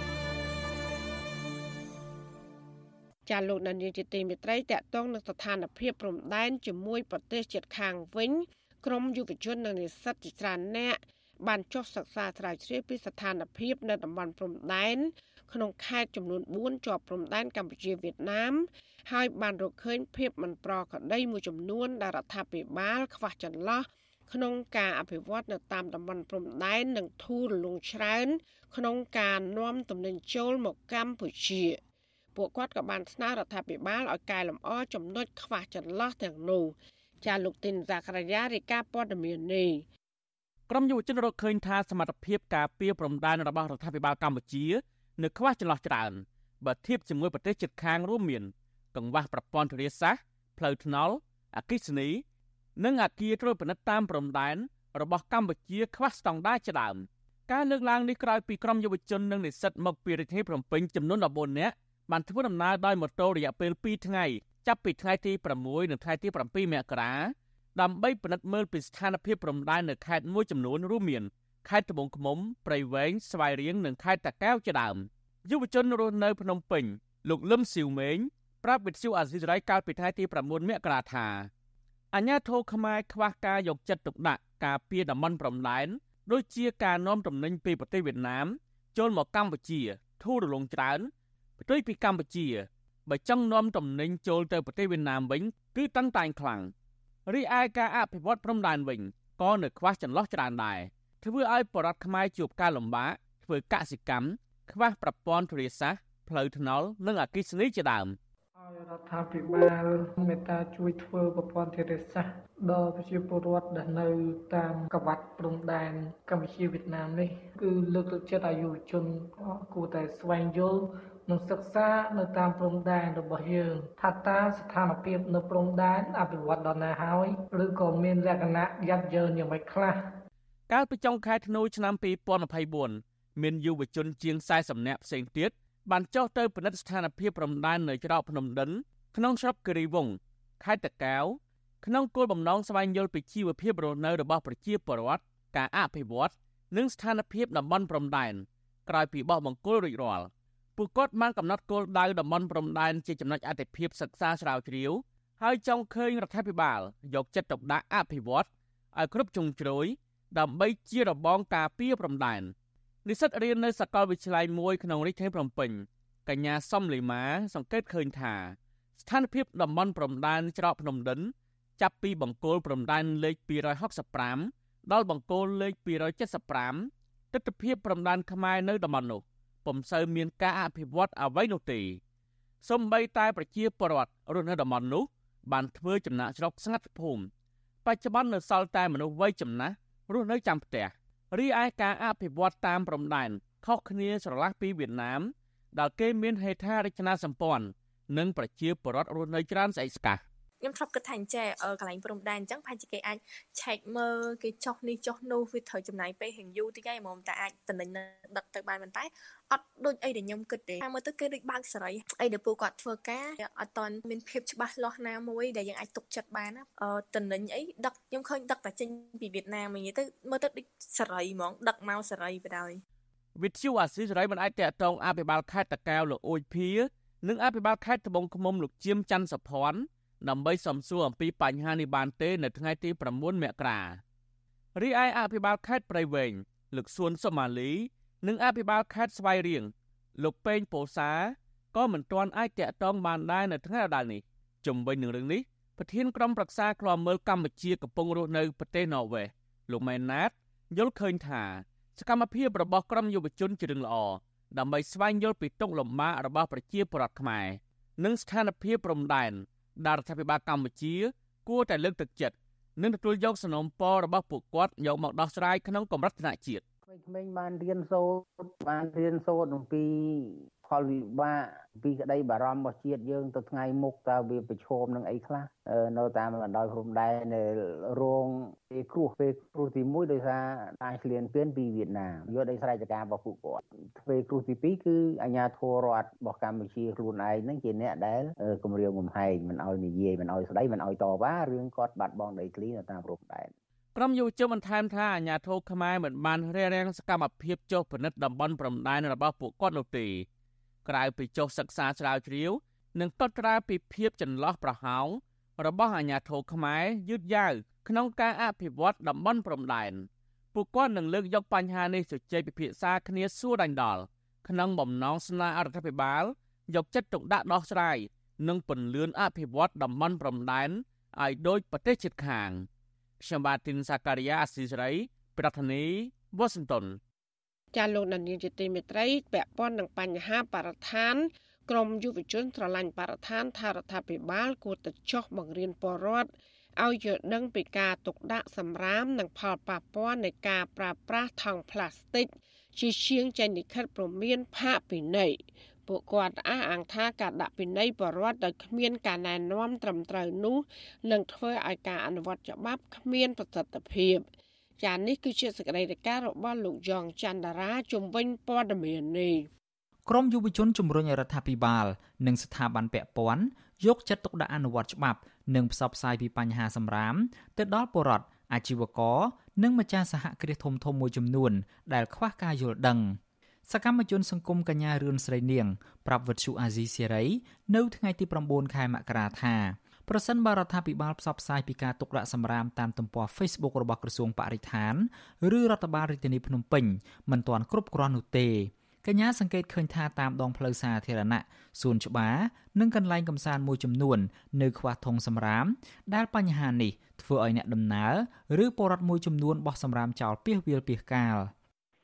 ចាលោកដានីលជាទីមេត្រីតកតងនឹងស្ថានភាពព្រំដែនជាមួយប្រទេសជិតខាងវិញក្រមយុវជននិងនិស្សិតជាច្រើនអ្នកបានចុះសិក្សាស្រាវជ្រាវពីស្ថានភាពនៅតំបន់ព្រំដែនក្នុងខេត្តចំនួន4ជាប់ព្រំដែនកម្ពុជាវៀតណាមហើយបានរកឃើញភាពមិនប្រក្រតីមួយចំនួនដែលរដ្ឋាភិបាលខ្វះចន្លោះក្នុងការអភិវឌ្ឍនៅតាមតំបន់ព្រំដែននិងធូររលុងច្រើន ក្នុងការនាំទំនិញចូលមកកម្ពុជា។ ពួកគាត់ក៏បានស្នើរដ្ឋាភិបាលឲ្យកែលម្អចំណុចខ្វះចន្លោះទាំងនោះចាលោកទីនសាករាយារាយការណ៍ព័ត៌មាននេះក្រមយុវជនរកឃើញថាសមត្ថភាពការពារព្រំដែនរបស់រដ្ឋាភិបាលកម្ពុជានៅខ្វះចន្លោះច្រើនបើធៀបជាមួយប្រទេសជិតខាងរួមមានកង្វះប្រព័ន្ធធារាសាស្ត្រផ្លូវថ្នល់អគ្គិសនី និងអគារត្រួតពិនិត្យតាមព្រំដែនរបស់កម្ពុជាខ្វះស្តង់ដារជាដើមការលើកឡើងនេះក្រោយពីក្រមយុវជននិងនិស្សិតមកពីរាជធានីភ្នំពេញចំនួន14នាក់ បានធ្វើដំណើរដោយម៉ូតូរយៈពេល2ថ្ងៃចាប់ពីថ្ងៃទី6និងថ្ងៃទី7មករាដើម្បីពិនិត្យមើលពីស្ថានភាពព្រំដែននៅខេត្តមួយចំនួនរួមមានខេត្តត្បូងឃ្មុំព្រៃវែងស្វាយរៀងនិងខេត្តតាកែវជាដើមយុវជនរស់នៅភ្នំពេញលោកលឹមស៊ីវម៉េងប្រាប់វិទ្យុអាស៊ីសេរីកាលពីថ្ងៃទី9មករាថាអញ្ញាធរខ្មែរខ្វះការយកចិត្តទុកដាក់ការពារតំបន់ព្រំដែនដូចជាការនាំទំនិញពីប្រទេសវៀតណាមចូលមកកម្ពុជាធូររលុងច្រើនផ្ទុយពីកម្ពុជាបើចង់នាំទំនិញចូលទៅប្រទេសវៀតណាមវិញគឺតឹងតែងខ្លាំងរីឯការអភិវឌ្ឍព្រំដែនវិញក៏នៅខ្វះចន្លោះច្រើនដែរធ្វើឲ្យបរដ្ឋខ្មែរជួបការលំបាកធ្វើកសិកម្មខ្វះប្រព័ន្ធធារាសាស្ត្រផ្លូវថ្នល់និងអគ្គិសនីជាដើមឲ្យរដ្ឋាភិបាលមេត្តាជួយធ្វើប្រព័ន្ធធារាសាស្ត្រដល់ប្រជាពលរដ្ឋដែលនៅតាមកវត្តព្រំដែនកម្ពុជាវៀតណាមនេះគឺលើកទឹកចិត្តឲ្យយុវជនគួរតែស្វែងយល់ និងសិក្សានៅតាមព្រំដែនរបស់យើងថាតើស្ថានភាពនៅព្រំដែនអភិវឌ្ឍដល់ណាហើយឬក៏មានលក្ខណៈយ៉ាប់យ៉ឺនយ៉ាងម៉េចខ្លះកាលពីចុងខែធ្នូឆ្នាំ2024មានយុវជនជាង40នាក់ផ្សេងទៀតបានចុះទៅពិនិត្យស្ថានភាពព្រំដែននៅច្រកភ្នំដិនក្នុងស្រុកគិរីវង្សខេត្តតាកែវក្នុងគោលបំណងស្វែងយល់ពីជីវភាពរស់នៅរបស់ប្រជាពលរដ្ឋការអភិវឌ្ឍនិងស្ថានភាពតំបន់ព្រំដែនក្រោយពីបោះបង្គោលរួចរាល់ ពួកគាត់បានកំណត់គោលដៅតំបន់ព្រំដែនជាចំណុចអតិភិបសិក្សាស្រាវជ្រាវហើយចង់ឃើញរដ្ឋាភិបាលយកចិត្តទុកដាក់អភិវឌ្ឍឲ្យគ្រប់ជ្រុងជ្រោយដើម្បីជារបងការពារព្រំដែននិស្សិតរៀននៅសាកលវិទ្យាល័យមួយក្នុងរាជធានីភ្នំពេញកញ្ញាសំលីម៉ាសង្កេតឃើញថាស្ថានភាពតំបន់ព្រំដែនច្រកភ្នំដិន ចាប់ពីបង្គោលព្រំដែនលេខ265ដល់បង្គោលលេខ275ទស្សនវិជ្ជាព្រំដែនខ្មែរនៅតំបន់នោះ ពុំសូវមានការអភិវឌ្ឍអ្វីនោះទេសំបីតែប្រជាពលរដ្ឋរស់នៅតំបន់នោះ បានធ្វើចំណាក់ស្រុកស្ងាត់ភូមិបច្ចុប្បន្ននៅសល់តែមនុស្សវ័យចំណាស់រស់នៅចាំផ្ទះរីឯការអភិវឌ្ឍតាមព្រំដែនខុសគ្នាស្រឡះពីវៀតណាមដែលគេមានហេដ្ឋារចនាសម្ព័ន្ធនិងប្រជាពលរដ្ឋរស់នៅច្រើនស្អែកស្កះ ខ្ញុំធ្លាប់គិតថាអញ្ចេះកន្លែងព្រំដែនអញ្ចឹងប្រហែលជាគេអាចឆែកមើលគេចុះនេះចុះនោះវាត្រូវចំណាយពេលរៀងយូរតិចហើយហ្មងតែអាចតំណែងដឹកទៅបានប៉ុន្តែអត់ដូចអីដែលខ្ញុំគិតទេតាមមើលទៅគេដូចបើកសេរីអីដែលពួកគាត់ធ្វើការអត់តន់មានភាពច្បាស់លាស់ណាមួយដែលយើងអាចទុកចិត្តបានអឺតំណែងអីដឹកខ្ញុំឃើញដឹកតែចេញពីវៀតណាមនិយាយទៅមើលទៅដូចសេរីហ្មងដឹកមកសេរីបណ្ដោយវិទ្យុអាស៊ីសេរីមិនអាចតកតងអភិបាលខេត្តតកែវលោកអ៊ូចភៀនិងអភិបាលខេត្តត្បូងឃ្មុំលោកជៀមច័ន្ទសុភ័ណ្ឌ ដើម្បីសំសួរអំពីបញ្ហានេះបានទេនៅថ្ងៃទី9មករារីឯអភិបាលខេត្តព្រៃវែងលោកសួនសុម៉ាលី និងអភិបាលខេត្តស្វាយរៀងលោកពេងពោសាក៏មិនទាន់អាចតាក់ទងបានដែរនៅថ្ងៃដដែលនេះជំវិញនឹងរឿងនេះប្រធានក្រុមប្រឹក្សាឃ្លាំមើលកម្ពុជាកំពុងរស់នៅប្រទេសណ័រវេសលោកម៉ែនណាតយល់ឃើញថាសកម្មភាពរបស់ក្រុមយុវជនជារឿងល្អដើម្បីស្វែងយល់ពីទុកលំបាករបស់ប្រជាពលរដ្ឋខ្មែរនិងស្ថានភាពព្រំដែន ដែលរដ្ឋាភិបាលកម្ពុជា គួរតែលើកទឹកចិត្តនិងទទួលយកសំណូមពររបស់ពួកគាត់យកមកដោះស្រាយក្នុងកម្រិតថ្នាក់ជាតិក្មេងៗបានរៀនសូត្របានរៀនសូត្រអំពី ផលវិបាកពីក្តីបារម្ភរបស់ជាតិយើងទៅថ្ងៃមុខតើវាប្រឈមនឹងអីខ្លះនៅតាមបណ្ដោយព្រំដែននៅរងពេលគ្រោះពេលគ្រោះទី1ដោយសារតាឆ្លៀនពៀនពីវៀតណាមយកដីស្រែចការរបស់ពួកគាត់ពេលគ្រោះទី2គឺអាញាធររដ្ឋរបស់កម្ពុជាខ្លួនឯងនឹងជាអ្នកដែលគម្រាមកំហែងមិនឲ្យនិយាយមិនឲ្យស្ដីមិនឲ្យតវ៉ារឿងគាត់បាត់បង់ដីធ្លីនៅតាមព្រំដែនក្រុមយុវជនបន្ថែមថាអាញាធរខ្មែរមិនបានរារាំងសកម្មភាពចុះពិនិត្យតំបន់ព្រំដែនរបស់ពួកគាត់នោះទេ ក្រៅពីចុះសិក្សាស្រាវជ្រាវ និងតតត្រាពីភាពចន្លោះប្រហោងរបស់អាជ្ញាធរខ្មែរយឺតយ៉ាវក្នុងការអភិវឌ្ឍតំបន់ព្រំដែនពួកគាត់នឹងលើកយកបញ្ហានេះជជែកពិភាក្សាគ្នាសួរដេញដោលក្នុងបំណងស្នើរដ្ឋាភិបាលយកចិត្តទុកដាក់ដោះស្រាយនិងពន្លឿនអភិវឌ្ឍតំបន់ព្រំដែនឲ្យដូចប្រទេសជិតខាងខ្ញុំបាទទីនសាការីយ៉ាអស៊ីសេរី ប្រធានីវ៉ាស៊ីនតោន ចាលោកដានៀងជាទីមេត្រីពាក់ព័ន្ធនឹងបញ្ហាបរិស្ថានក្រមយុវជនស្រឡាញ់បរិស្ថានថារដ្ឋាភិបាលគួរតែចោះបង្រៀនពលរដ្ឋឲ្យយល់ដឹងពីការទុកដាក់សម្រាមនិងផលប៉ះពាល់នៃការប្រើប្រាស់ថង់ប្លាស្ទិកជាជាងចេញលិខិតព្រមានផាកពិន័យពួកគាត់អះអាងថាការដាក់ពិន័យបរដ្ឋដោយគ្មានការណែនាំត្រឹមត្រូវនោះនឹងធ្វើឲ្យការអនុវត្តច្បាប់គ្មានប្រសិទ្ធភាព។ ចានេះគឺជាសេចក្តីរាយការណ៍របស់លោកយ៉ងច័ន្ទរាជំវិញព័ត៌មាននេះក្រមយុវជនជំរុញរដ្ឋាភិបាល និងស្ថាប័នពាក់ព័ន្ធយកចិត្តទុកដាក់អនុវត្តច្បាប់ និងផ្សព្វផ្សាយពីបញ្ហាសម្រាមទៅដល់ពលរដ្ឋអាជីវករនិងម្ចាស់សហគ្រាសធំធំមួយចំនួន ដែលខ្វះការយល់ដឹងសកម្មជនសង្គមកញ្ញារឿនស្រីនាងប្រាប់វិទ្យុអាស៊ីសេរី នៅថ្ងៃទី9ខែមករាថា ប្រសិនបើរដ្ឋាភិបាលផ្សព្វផ្សាយពីការទុកដាក់សម្រាមតាមទំព័រ Facebook របស់ក្រសួងបរិស្ថានឬរដ្ឋបាលរាជធានីភ្នំពេញមិនទាន់គ្រប់គ្រាន់នោះទេកញ្ញាសង្កេតឃើញថាតាមដងផ្លូវសាធារណៈសួនច្បារនិងកន្លែងកំសាន្តមួយចំនួន នៅខ្វះធុងសម្រាម ដែលបញ្ហានេះធ្វើឲ្យអ្នកដំណើរឬពលរដ្ឋមួយចំនួនបោះសម្រាមចោលពាសវាលពាសកាល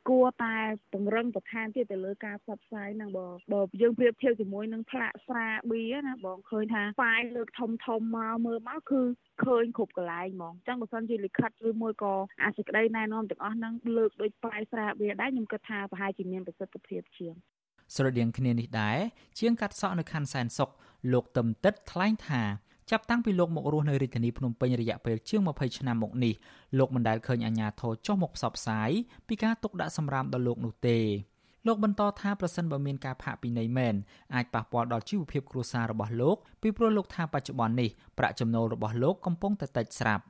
គួរតែពង្រឹងបន្ថែមទៀតទៅលើការផ្សព្វផ្សាយហ្នឹងបងបើយើងប្រៀបធៀបជាមួយនឹងផ្លាកស្រាប៊ីណាបងឃើញថាហ្វាយលើកធំធំមកមើលមកគឺឃើញគ្រប់កន្លែងហ្មងអញ្ចឹងបើសិនជាលិខិតឬមួយក៏អាសេចក្តីណែនាំទាំងអស់ហ្នឹងលើកដោយផ្សាយស្រាប៊ីដែរខ្ញុំគិតថាប្រហែលជាមានប្រសិទ្ធភាពជាងស្រដៀងគ្នានេះដែរជាងកាត់សក់នៅខណ្ឌសែនសុខលោកទឹមទឹកថ្លែងថា ចាប់តាំងពីលោកម្ករស់នៅរាជធានីភ្នំពេញរយៈពេលជាង20ឆ្នាំមកនេះលោកមិនដែលឃើញអាជ្ញាធរចុះមកផ្សព្វផ្សាយពីការទុកដាក់សម្រាមដល់លោកនោះទេលោកបន្តថាប្រសិនបើមានការផាកពិន័យមែនអាចប៉ះពាល់ដល់ជីវភាពគ្រួសាររបស់លោកពីព្រោះលោកថាបច្ចុប្បន្ននេះប្រាក់ចំណូលរបស់លោកកំពុងតែតិចស្រាប់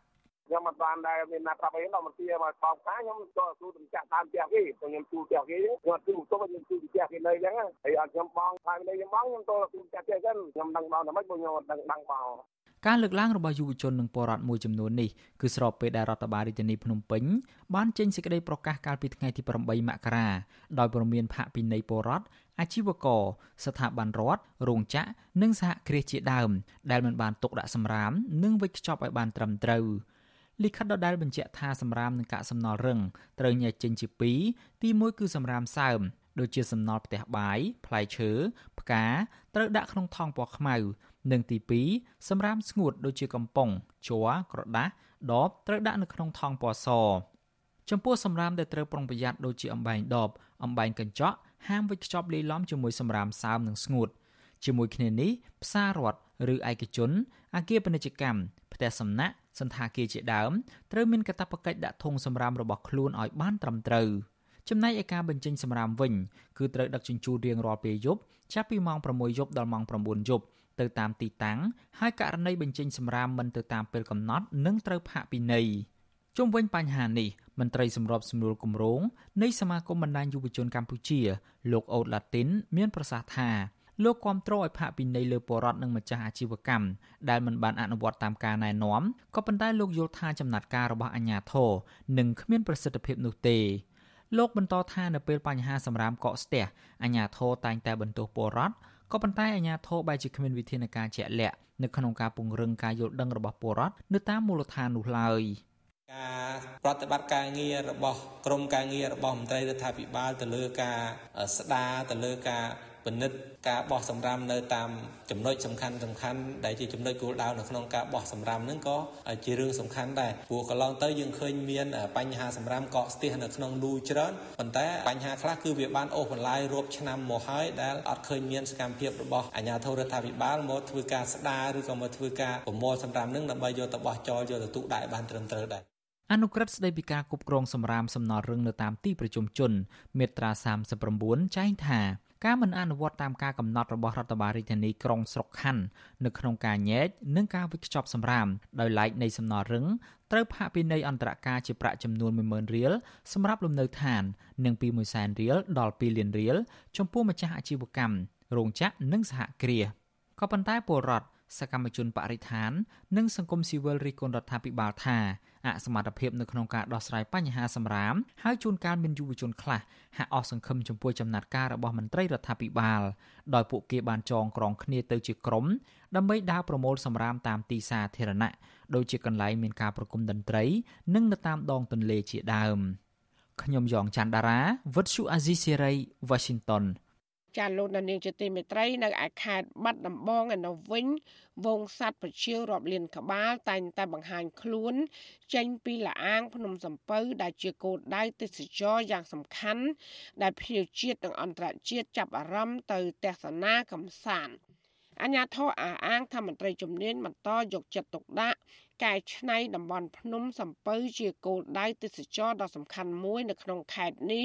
ខ្ញុំមិនបានដែលមានណាប្រាប់អីដល់មកទាមកខំខាខ្ញុំក៏គ្រូទំចាក់តាមផ្ទះគេខ្ញុំជួលផ្ទះគេខ្ញុំជួលទៅខ្ញុំជួលផ្ទះគេនៅអញ្ចឹងហើយអត់ខ្ញុំបងហើយនៅខ្ញុំបងខ្ញុំទៅជួលផ្ទះគេអញ្ចឹងខ្ញុំដឹងបងតែមិនខ្ញុំអត់ដឹងដឹងបងការលើកឡើងរបស់យុវជននិងពលរដ្ឋមួយចំនួននេះគឺស្របពេលដែលរដ្ឋបាលរាជធានីភ្នំពេញបានចេញសេចក្តីប្រកាសកាលពីថ្ងៃទី8មករាដោយព្រមានផាកពិន័យពលរដ្ឋអាជីវករស្ថាប័នរដ្ឋរោងចក្រនិងសហគ្រាសជាដើមដែលមិនបានទុកដាក់សម្រាមនិងវេចខ្ចប់ឲ្យបានត្រឹមត្រូវ លិខិតដដែលបញ្ជាក់ថាសម្រាមនិងកាកសំណល់រឹងត្រូវញែកចេញជាពីរទី1គឺសម្រាមសើមដូចជាសំណល់ផ្ទះបាយផ្លែឈើផ្កាត្រូវដាក់ក្នុងថង់ពណ៌ខ្មៅ និងទី2សម្រាមស្ងួតដូចជាកំប៉ុងជ័រក្រដាសដបត្រូវដាក់នៅក្នុងថង់ពណ៌សចំពោះសម្រាមដែលត្រូវប្រុងប្រយ័ត្នដូចជាអំបែងដបអំបែងកញ្ចក់ហាមវេចខ្ចប់លាយឡំជាមួយសម្រាមសើមនិងស្ងួត ជាមួយគ្នានេះផ្សាររដ្ឋឬឯកជនអាគារពាណិជ្ជកម្មផ្ទះសំណាក់សន្តាគារជាដើមត្រូវមានកាតព្វកិច្ចដាក់ធុងសម្រាមរបស់ខ្លួនឲ្យបានត្រឹមត្រូវចំណែកឯការបញ្ចេញសម្រាមវិញគឺត្រូវដឹកជញ្ជូនរៀងរាល់ពេលយប់ចាប់ពីម៉ោង6យប់ដល់ម៉ោង9យប់ទៅតាមទីតាំងហើយករណីបញ្ចេញសម្រាមមិនទៅតាមពេលកំណត់នឹងត្រូវផាកពិន័យជុំវិញបញ្ហានេះមន្ត្រីសម្របសម្រួលគម្រោងនៃសមាគមបណ្ដាញយុវជនកម្ពុជាលោកអូតឡាទីន មានប្រសាសន៍ថា លោកគ្រប់គ្រងឲ្យផាកពិន័យលើបរដ្ឋនិងម្ចាស់អាជីវកម្មដែលមិនបានអនុវត្តតាមការណែនាំក៏ប៉ុន្តែលោកយល់ថាចំណាត់ការរបស់អាជ្ញាធរនឹងគ្មានប្រសិទ្ធភាពនោះទេលោកបន្តថានៅពេលបញ្ហាសម្រាមកកស្ទះអាជ្ញាធរតែងតែបន្ទោសពលរដ្ឋក៏ប៉ុន្តែអាជ្ញាធរបែរជាគ្មានវិធានការជាក់លាក់នៅក្នុងការពង្រឹងការយល់ដឹងរបស់ពលរដ្ឋនៅតាមមូលដ្ឋាននោះឡើយការប្រតិបត្តិការងាររបស់ក្រមការងាររបស់មន្ត្រីរដ្ឋាភិបាលទៅលើការស្ដារទៅលើការ ពិនិត្យការបោះសម្រាមនៅតាមចំណុចសំខាន់សំខាន់ដែលជាចំណុចគោលដៅនៅក្នុងការបោះសម្រាមហ្នឹងក៏ជារឿងសំខាន់ដែរព្រោះកន្លងទៅយើងឃើញមានបញ្ហាសម្រាមកកស្ទះនៅក្នុងលូច្រើនប៉ុន្តែបញ្ហាខ្លះគឺវាបានអូសបន្លាយរាប់ឆ្នាំមកហើយដែលអត់ឃើញមានសកម្មភាពរបស់អាជ្ញាធររដ្ឋាភិបាលមកធ្វើការស្ដារឬក៏មកធ្វើការប្រមូលសម្រាមហ្នឹងដើម្បីយកទៅបោះចោលយកទៅទុកដាក់ឲ្យបានត្រឹមត្រូវដែរអនុក្រឹត្យស្តីពីការគ្រប់គ្រងសម្រាមសំណល់រឹងនៅតាមទីប្រជុំជន មាត្រា39ចែងថា ការមិនអនុវត្តតាមការកំណត់របស់រដ្ឋបាលរាជធានីក្រុងស្រុកខណ្ឌនៅក្នុងការញែកនិងការវិខ្ចប់សម្រាមដោយឡែកនៃសំណល់រឹងត្រូវផាកពិន័យអន្តរការជាប្រាក់ចំនួន10000រៀលសម្រាប់លំនៅឋាន និងពី100,000រៀលដល់2លានរៀលចំពោះម្ចាស់អាជីវកម្មរោងចក្រនិងសហគ្រាសក៏ប៉ុន្តែពលរដ្ឋសកម្មជនបរិស្ថាន និងសង្គមស៊ីវិលរីកគុណរដ្ឋាភិបាលថា អសមត្ថភាពនៅក្នុងការដោះស្រាយបញ្ហាសម្រាមហើយជួនកាលមានយុវជនខ្លះហាក់អស់សង្ឃឹមចំពោះចំណាត់ការរបស់មន្ត្រីរដ្ឋាភិបាលដោយពួកគេបានចងក្រងគ្នាទៅជាក្រុមដើម្បីដើរប្រមូលសម្រាមតាមទីសាធារណៈដូចជាកន្លែងមានការប្រគំតន្ត្រី និងនៅតាមដងទន្លេជាដើមខ្ញុំយ៉ងច័ន្ទដារាវិទ្យុអាស៊ីសេរី Washington ចាលោកនាងជាទីមេត្រីនៅឯខេត្តបាត់ដំបងឯនោះវិញវងសัตว์ប្រជារាប់លានក្បាលតែងតែបង្ហាញខ្លួន ចេញពីលាអាង ភ្នំសំពៅ ដែលជាគោលដៅទេសចរយ៉ាងសំខាន់ ដែលភ្ញៀវជាតិនិងអន្តរជាតិចាប់អារម្មណ៍ទៅទស្សនាកំសាន្តអញ្ញាធរអាអាងថាមន្ត្រីជំនាញបន្តយកចិត្តទុកដាក់ កែច្នៃតំបន់ភ្នំសំពៅជាគោលដៅទេសចរដ៏សំខាន់មួយនៅក្នុងខេត្តនេះ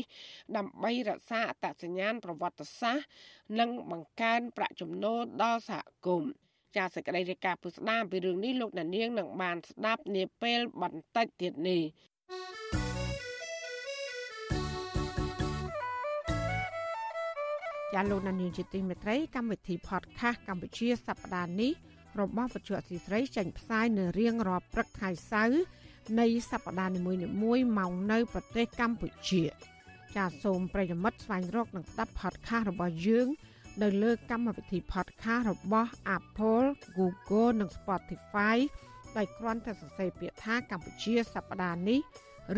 ដើម្បីរក្សាអត្តសញ្ញាណប្រវត្តិសាស្ត្រនិងបង្កើនប្រាក់ចំណូលដល់សហគមន៍ចាសសេចក្តីរាយការណ៍ពុស្ដាពីរឿងនេះលោកដានៀងនឹងបានស្ដាប់នាពេលបន្តិចទៀតនេះចាលោកដានៀងជាទីមេត្រីកម្មវិធី podcast កម្ពុជាសប្ដាហ៍នេះ របស់វិទ្យុអសីស្រីចេញផ្សាយនៅរៀងរាល់ព្រឹកថ្ងៃសៅរ៍នៃសប្តាហ៍នីមួយៗមកនៅប្រទេសកម្ពុជា ចាសសូមប្រិយមិត្តស្វែងរកនិងស្ដាប់ podcast របស់យើងនៅលើកម្មវិធី podcast របស់ Apple, Google និង Spotify ដោយគ្រាន់តែសរសេរពាក្យថាកម្ពុជាសប្តាហ៍នេះ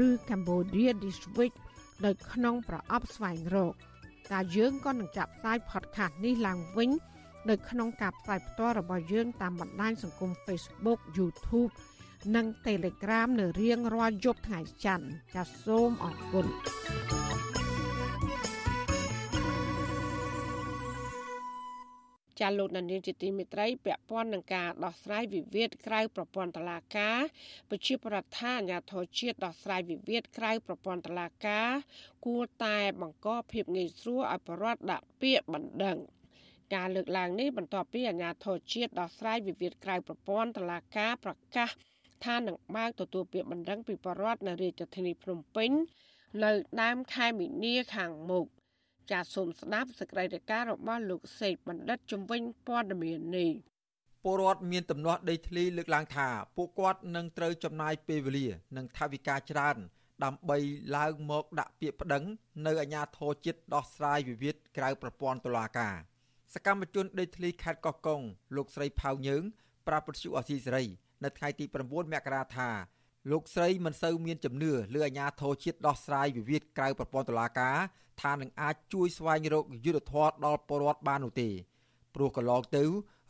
ឬ Cambodia This Week នៅក្នុងប្រអប់ស្វែងរកតែយើងក៏នឹងចាប់ផ្សាយ podcast នេះឡើងវិញ នៅក្នុងការផ្សាយផ្ទាល់របស់យើងតាមបណ្ដាញសង្គម Facebook YouTube និង Telegram នៅរៀងរាល់យប់ថ្ងៃច័ន្ទចាសសូមអរគុណចាលោកនានីជាទីមេត្រីពាក់ព័ន្ធនឹងការដោះស្រាយវិវាទក្រៅប្រព័ន្ធតុលាការប្រជាប្រដ្ឋាអាញាធរជាតិដោះស្រាយវិវាទក្រៅប្រព័ន្ធតុលាការគួរតែបង្កភាពងាយស្រួលឲ្យប្រវត្តិដាក់ពាក្យបណ្ដឹង ការលើកឡើងនេះបន្ទាប់ពីអាជ្ញាធរជាតិដោះស្រាយវិវាទក្រៅប្រព័ន្ធតុលាការប្រកាសថានឹងបើកទទួលពាក្យបណ្ដឹងពីបរដ្ឋនៅរាជធានីភ្នំពេញនៅដើមខែមីនាខាងមុខចាសសូមស្ដាប់សេចក្តីរាយការណ៍របស់លោកសេកបណ្ឌិតជំវិញព័ត៌មាននេះពលរដ្ឋមានទំនាស់ដីធ្លីលើកឡើងថាពួកគាត់នឹងត្រូវចំណាយពេលវេលា និងថវិកាច្រើន ដើម្បីឡើងមកដាក់ពាក្យប្តឹង នៅអាជ្ញាធរជាតិដោះស្រាយវិវាទក្រៅប្រព័ន្ធតុលាការ សកម្មជនដីធ្លីខេត្តកោះកុងលោកស្រីផៅយើងប្រាប់ពទ្យុអសីសេរីនៅថ្ងៃទី9មករាថាលោកស្រីមិនសូវមានជំនឿលើអាជ្ញាធរជាតិដោះស្រាយវិវាទក្រៅប្រព័ន្ធតុលាការថានឹងអាចជួយស្វែងរកយុត្តិធម៌ដល់ពលរដ្ឋបាននោះទេព្រោះកន្លងទៅ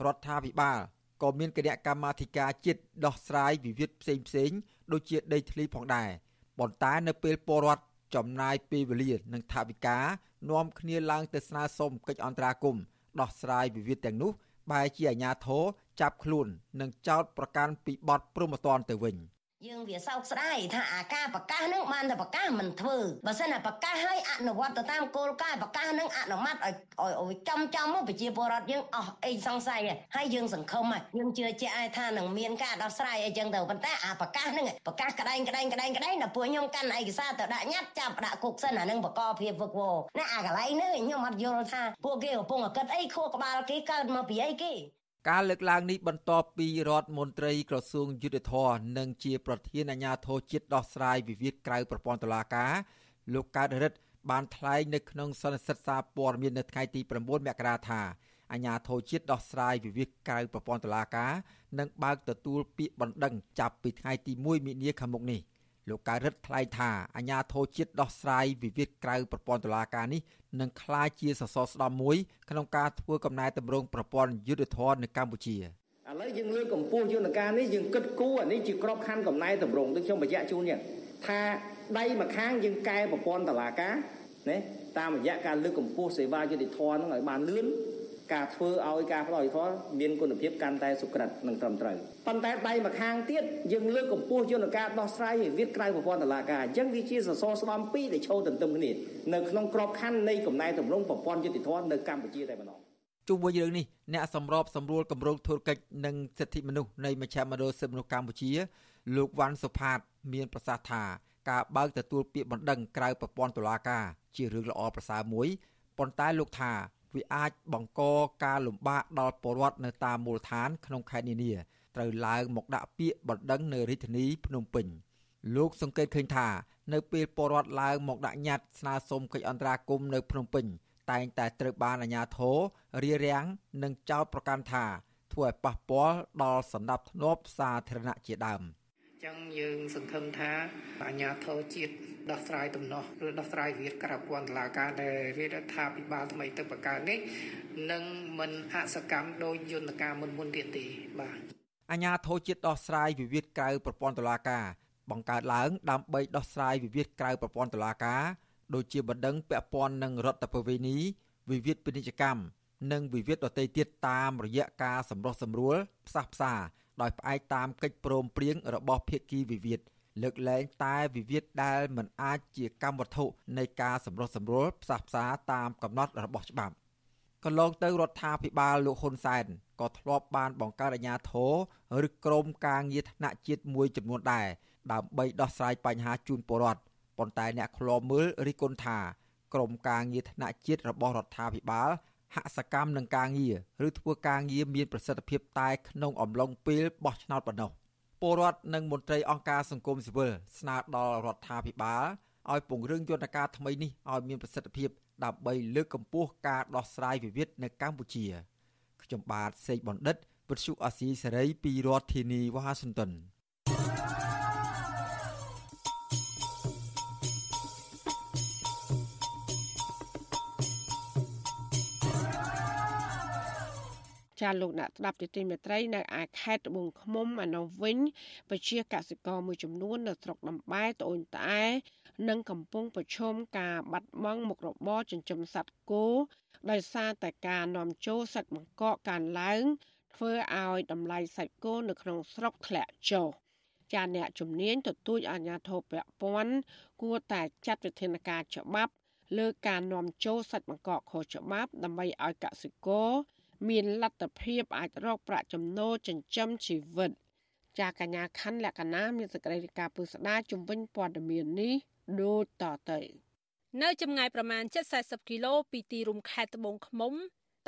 រដ្ឋាភិបាលក៏មានគណៈកម្មាធិការជាតិដោះស្រាយវិវាទផ្សេងផ្សេងដូចជាដីធ្លីផងដែរប៉ុន្តែនៅពេលពលរដ្ឋចំណាយពេលវេលានិងថវិកានាំគ្នាឡើងទៅស្នើសុំកិច្ចអន្តរាគមន៍ ដោះស្រាយវិវាទទាំងនោះបែរជាអាញាធរចាប់ខ្លួននិងចោទប្រកាន់ពីបទព្រហ្មទណ្ឌទៅវិញ។ យើងវាសោកស្ដាយថាអាការប្រកាសនឹងបានតែប្រកាសមិនធ្វើបើសិនតែប្រកាសឲ្យអនុវត្តទៅតាមគោលការណ៍ប្រកាសនឹងអនុម័តឲ្យឲ្យចំចំមកប្រជាពលរដ្ឋយើងអស់អីសង្ស័យហើយយើងសង្ឃឹមយើងជឿជាក់ឲ្យថានឹងមានការដោះស្រាយអីចឹងទៅប៉ុន្តែអាប្រកាសនឹងប្រកាសក្តែងក្តែងក្តែងក្តែងដល់ពួកខ្ញុំកាន់ឯកសារទៅដាក់ញត្តិចាប់ដាក់គុកសិនអានឹងបកកភាពវឹកវរណាអាកន្លែងនេះខ្ញុំអត់យល់ថាពួកគេកំពុងតែគិតអីខួរក្បាលគេកើតមកពីអីគេ ការលើកឡើងនេះបន្ទាប់ពីរដ្ឋមន្ត្រីក្រសួងយុទ្ធភ័ពនិងជាប្រធានអាជ្ញាធរជាតិដោះស្រាយវិវាទក្រៅប្រព័ន្ធតុលាការលោកកើតរិទ្ធបានថ្លែងនៅក្នុងសន្និសីទសារព័ត៌មាននៅថ្ងៃទី9មករាថាអាជ្ញាធរជាតិដោះស្រាយវិវាទក្រៅប្រព័ន្ធតុលាការនឹងបើកទទួលពាក្យបណ្ដឹងចាប់ពីថ្ងៃទី1មិនិនាខាងមុខនេះ។ លោកកើតរិទ្ធថ្លែងថាអាញាធរជាតិដោះស្រាយវិវាទក្រៅប្រព័ន្ធតុលាការនេះនឹងក្លាយជាសសរស្តម្ភមួយក្នុងការធ្វើកំណែតម្រង់ប្រព័ន្ធយុត្តិធម៌នៅកម្ពុជាឥឡូវយើងលើកកម្ពស់យន្តការនេះយើងគិតគូរអានេះជាក្របខ័ណ្ឌកំណែតម្រង់ដូចខ្ញុំបញ្ជាក់ជូននេះថាដៃមួយខាងយើងកែប្រព័ន្ធតុលាការណាតាមរយៈការលើកកម្ពស់សេវាយុត្តិធម៌នឹងឲ្យបានលឿន ការធ្វើឲ្យការផ្ដល់យុត្តិធម៌មានគុណភាពកាន់តែសុក្រិតនិងត្រឹមត្រូវប៉ុន្តែដៃម្ខាងទៀតយើងលើកកម្ពស់យន្តការដោះស្រាយវិវាទក្រៅប្រព័ន្ធតុលាការអញ្ចឹងវាជាសសរស្តម្ភពីរដែលឈរទន្ទឹមគ្នានៅក្នុងក្របខ័ណ្ឌនៃកំណែតម្រង់ប្រព័ន្ធយុត្តិធម៌នៅកម្ពុជាតែម្ដងជុំវិញរឿងនេះអ្នកសម្របសម្រួលគម្រោងធុរកិច្ចនិងសិទ្ធិមនុស្សនៃមជ្ឈមណ្ឌលសិទ្ធិមនុស្សកម្ពុជា លោកវ៉ាន់សុផាត មានប្រសាសន៍ថាការបើកទទួលពាក្យបណ្ដឹងក្រៅប្រព័ន្ធតុលាការជារឿងល្អប្រសើរមួយប៉ុន្តែលោកថា វាអាចបង្កការលំបាកដល់ពលរដ្ឋនៅតាមមូលដ្ឋានក្នុងខេត្តនានាត្រូវឡើងមកដាក់ពាក្យបណ្ដឹងនៅរាជធានីភ្នំពេញលោកសង្កេតឃើញថានៅពេលពលរដ្ឋឡើងមកដាក់ញត្តិស្នើសុំកិច្ចអន្តរាគមន៍នៅភ្នំពេញតែងតែត្រូវបានអាជ្ញាធររារាំងនិងចោទប្រកាន់ថាធ្វើឲ្យប៉ះពាល់ដល់សន្តិភាពសាធារណៈជាដើម។ចឹងយើងសង្ឃឹមថាអាជ្ញាធរជាតិ ដោះស្រាយដំណោះឬដោះស្រាយវិវាទក្រៅពន្ធតុលាការដែលរាជរដ្ឋាភិបាលថ្មីទៅបង្កើតនេះនឹងមិនអសកម្មដោយយន្តការមុនមុនទៀតទេបាទអាជ្ញាធរជាតិដោះស្រាយវិវាទក្រៅប្រព័ន្ធតុលាការបង្កើតឡើងដើម្បីដោះស្រាយវិវាទក្រៅប្រព័ន្ធតុលាការដូចជាបណ្ដឹងពាក់ព័ន្ធនឹងរដ្ឋប្រវេណីវិវាទពាណិជ្ជកម្មនិងវិវាទដទៃទៀតតាមរយៈការសម្រុះសម្រួលផ្សះផ្សាដោយផ្អែកតាមកិច្ចព្រមព្រៀងរបស់ភាគីវិវាទ លើកលែងតែវិវាទដែលមិនអាចជាកម្មវត្ថុនៃការសម្រុះសម្រួលផ្សះផ្សាតាមកំណត់របស់ច្បាប់កន្លងទៅរដ្ឋាភិបាលលោកហ៊ុនសែនក៏ធ្លាប់បានបង្កើតអាជ្ញាធរឬក្រមការងារថ្នាក់ជាតិមួយចំនួនដែរដើម្បីដោះស្រាយបញ្ហាជូនពលរដ្ឋប៉ុន្តែអ្នកខ្លោមើលរិះគន់ថាក្រមការងារថ្នាក់ជាតិរបស់រដ្ឋាភិបាលហាក់សកម្មនឹងការងារឬធ្វើការងារមានប្រសិទ្ធភាពតែក្នុងអំឡុងពេលបោះឆ្នោតប៉ុណ្ណោះ ពលរដ្ឋនិងមន្ត្រីអង្គការសង្គមស៊ីវិលស្នើដល់រដ្ឋាភិបាលឲ្យពង្រឹងយន្តការថ្មីនេះឲ្យមានប្រសិទ្ធភាពដើម្បីលើកកម្ពស់ការដោះស្រាយវិវាទនៅកម្ពុជាខ្ញុំបាទសេកបណ្ឌិតវិទ្យុអាស៊ីសេរីពីរដ្ឋធានីវ៉ាស៊ីនតោន ចាលោកអ្នកស្ដាប់ទីទីមេត្រីនៅឯខេត្តត្បូងឃ្មុំឯនោះវិញប្រជាកសិករមួយចំនួននៅស្រុកដំបែត្អូញត្អែនិងកំពុងប្រឈមការបាត់បង់មុខរបរចិញ្ចឹមសត្វគោដោយសារតែការនាំចូលសាច់បង្កកកើនឡើង ធ្វើឲ្យតម្លៃសាច់គោនៅក្នុងស្រុកធ្លាក់ចុះចាអ្នកជំនាញទទូចអាជ្ញាធរពាក់ព័ន្ធគួរតែចាត់វិធានការច្បាប់លើការនាំចូលសាច់បង្កកខុសច្បាប់ដើម្បីឲ្យកសិករ មានលទ្ធភាពអាចរកប្រាក់ចំណូលចិញ្ចឹមជីវិត ចាកញ្ញាខណ្ឌលក្ខណាមានសេចក្តីរាយការណ៍ពុស្ដាជំវិញព័ត៌មាននេះដូចតទៅនៅចម្ងាយប្រមាណ740គីឡូពីទីរួមខេត្តត្បូងឃ្មុំ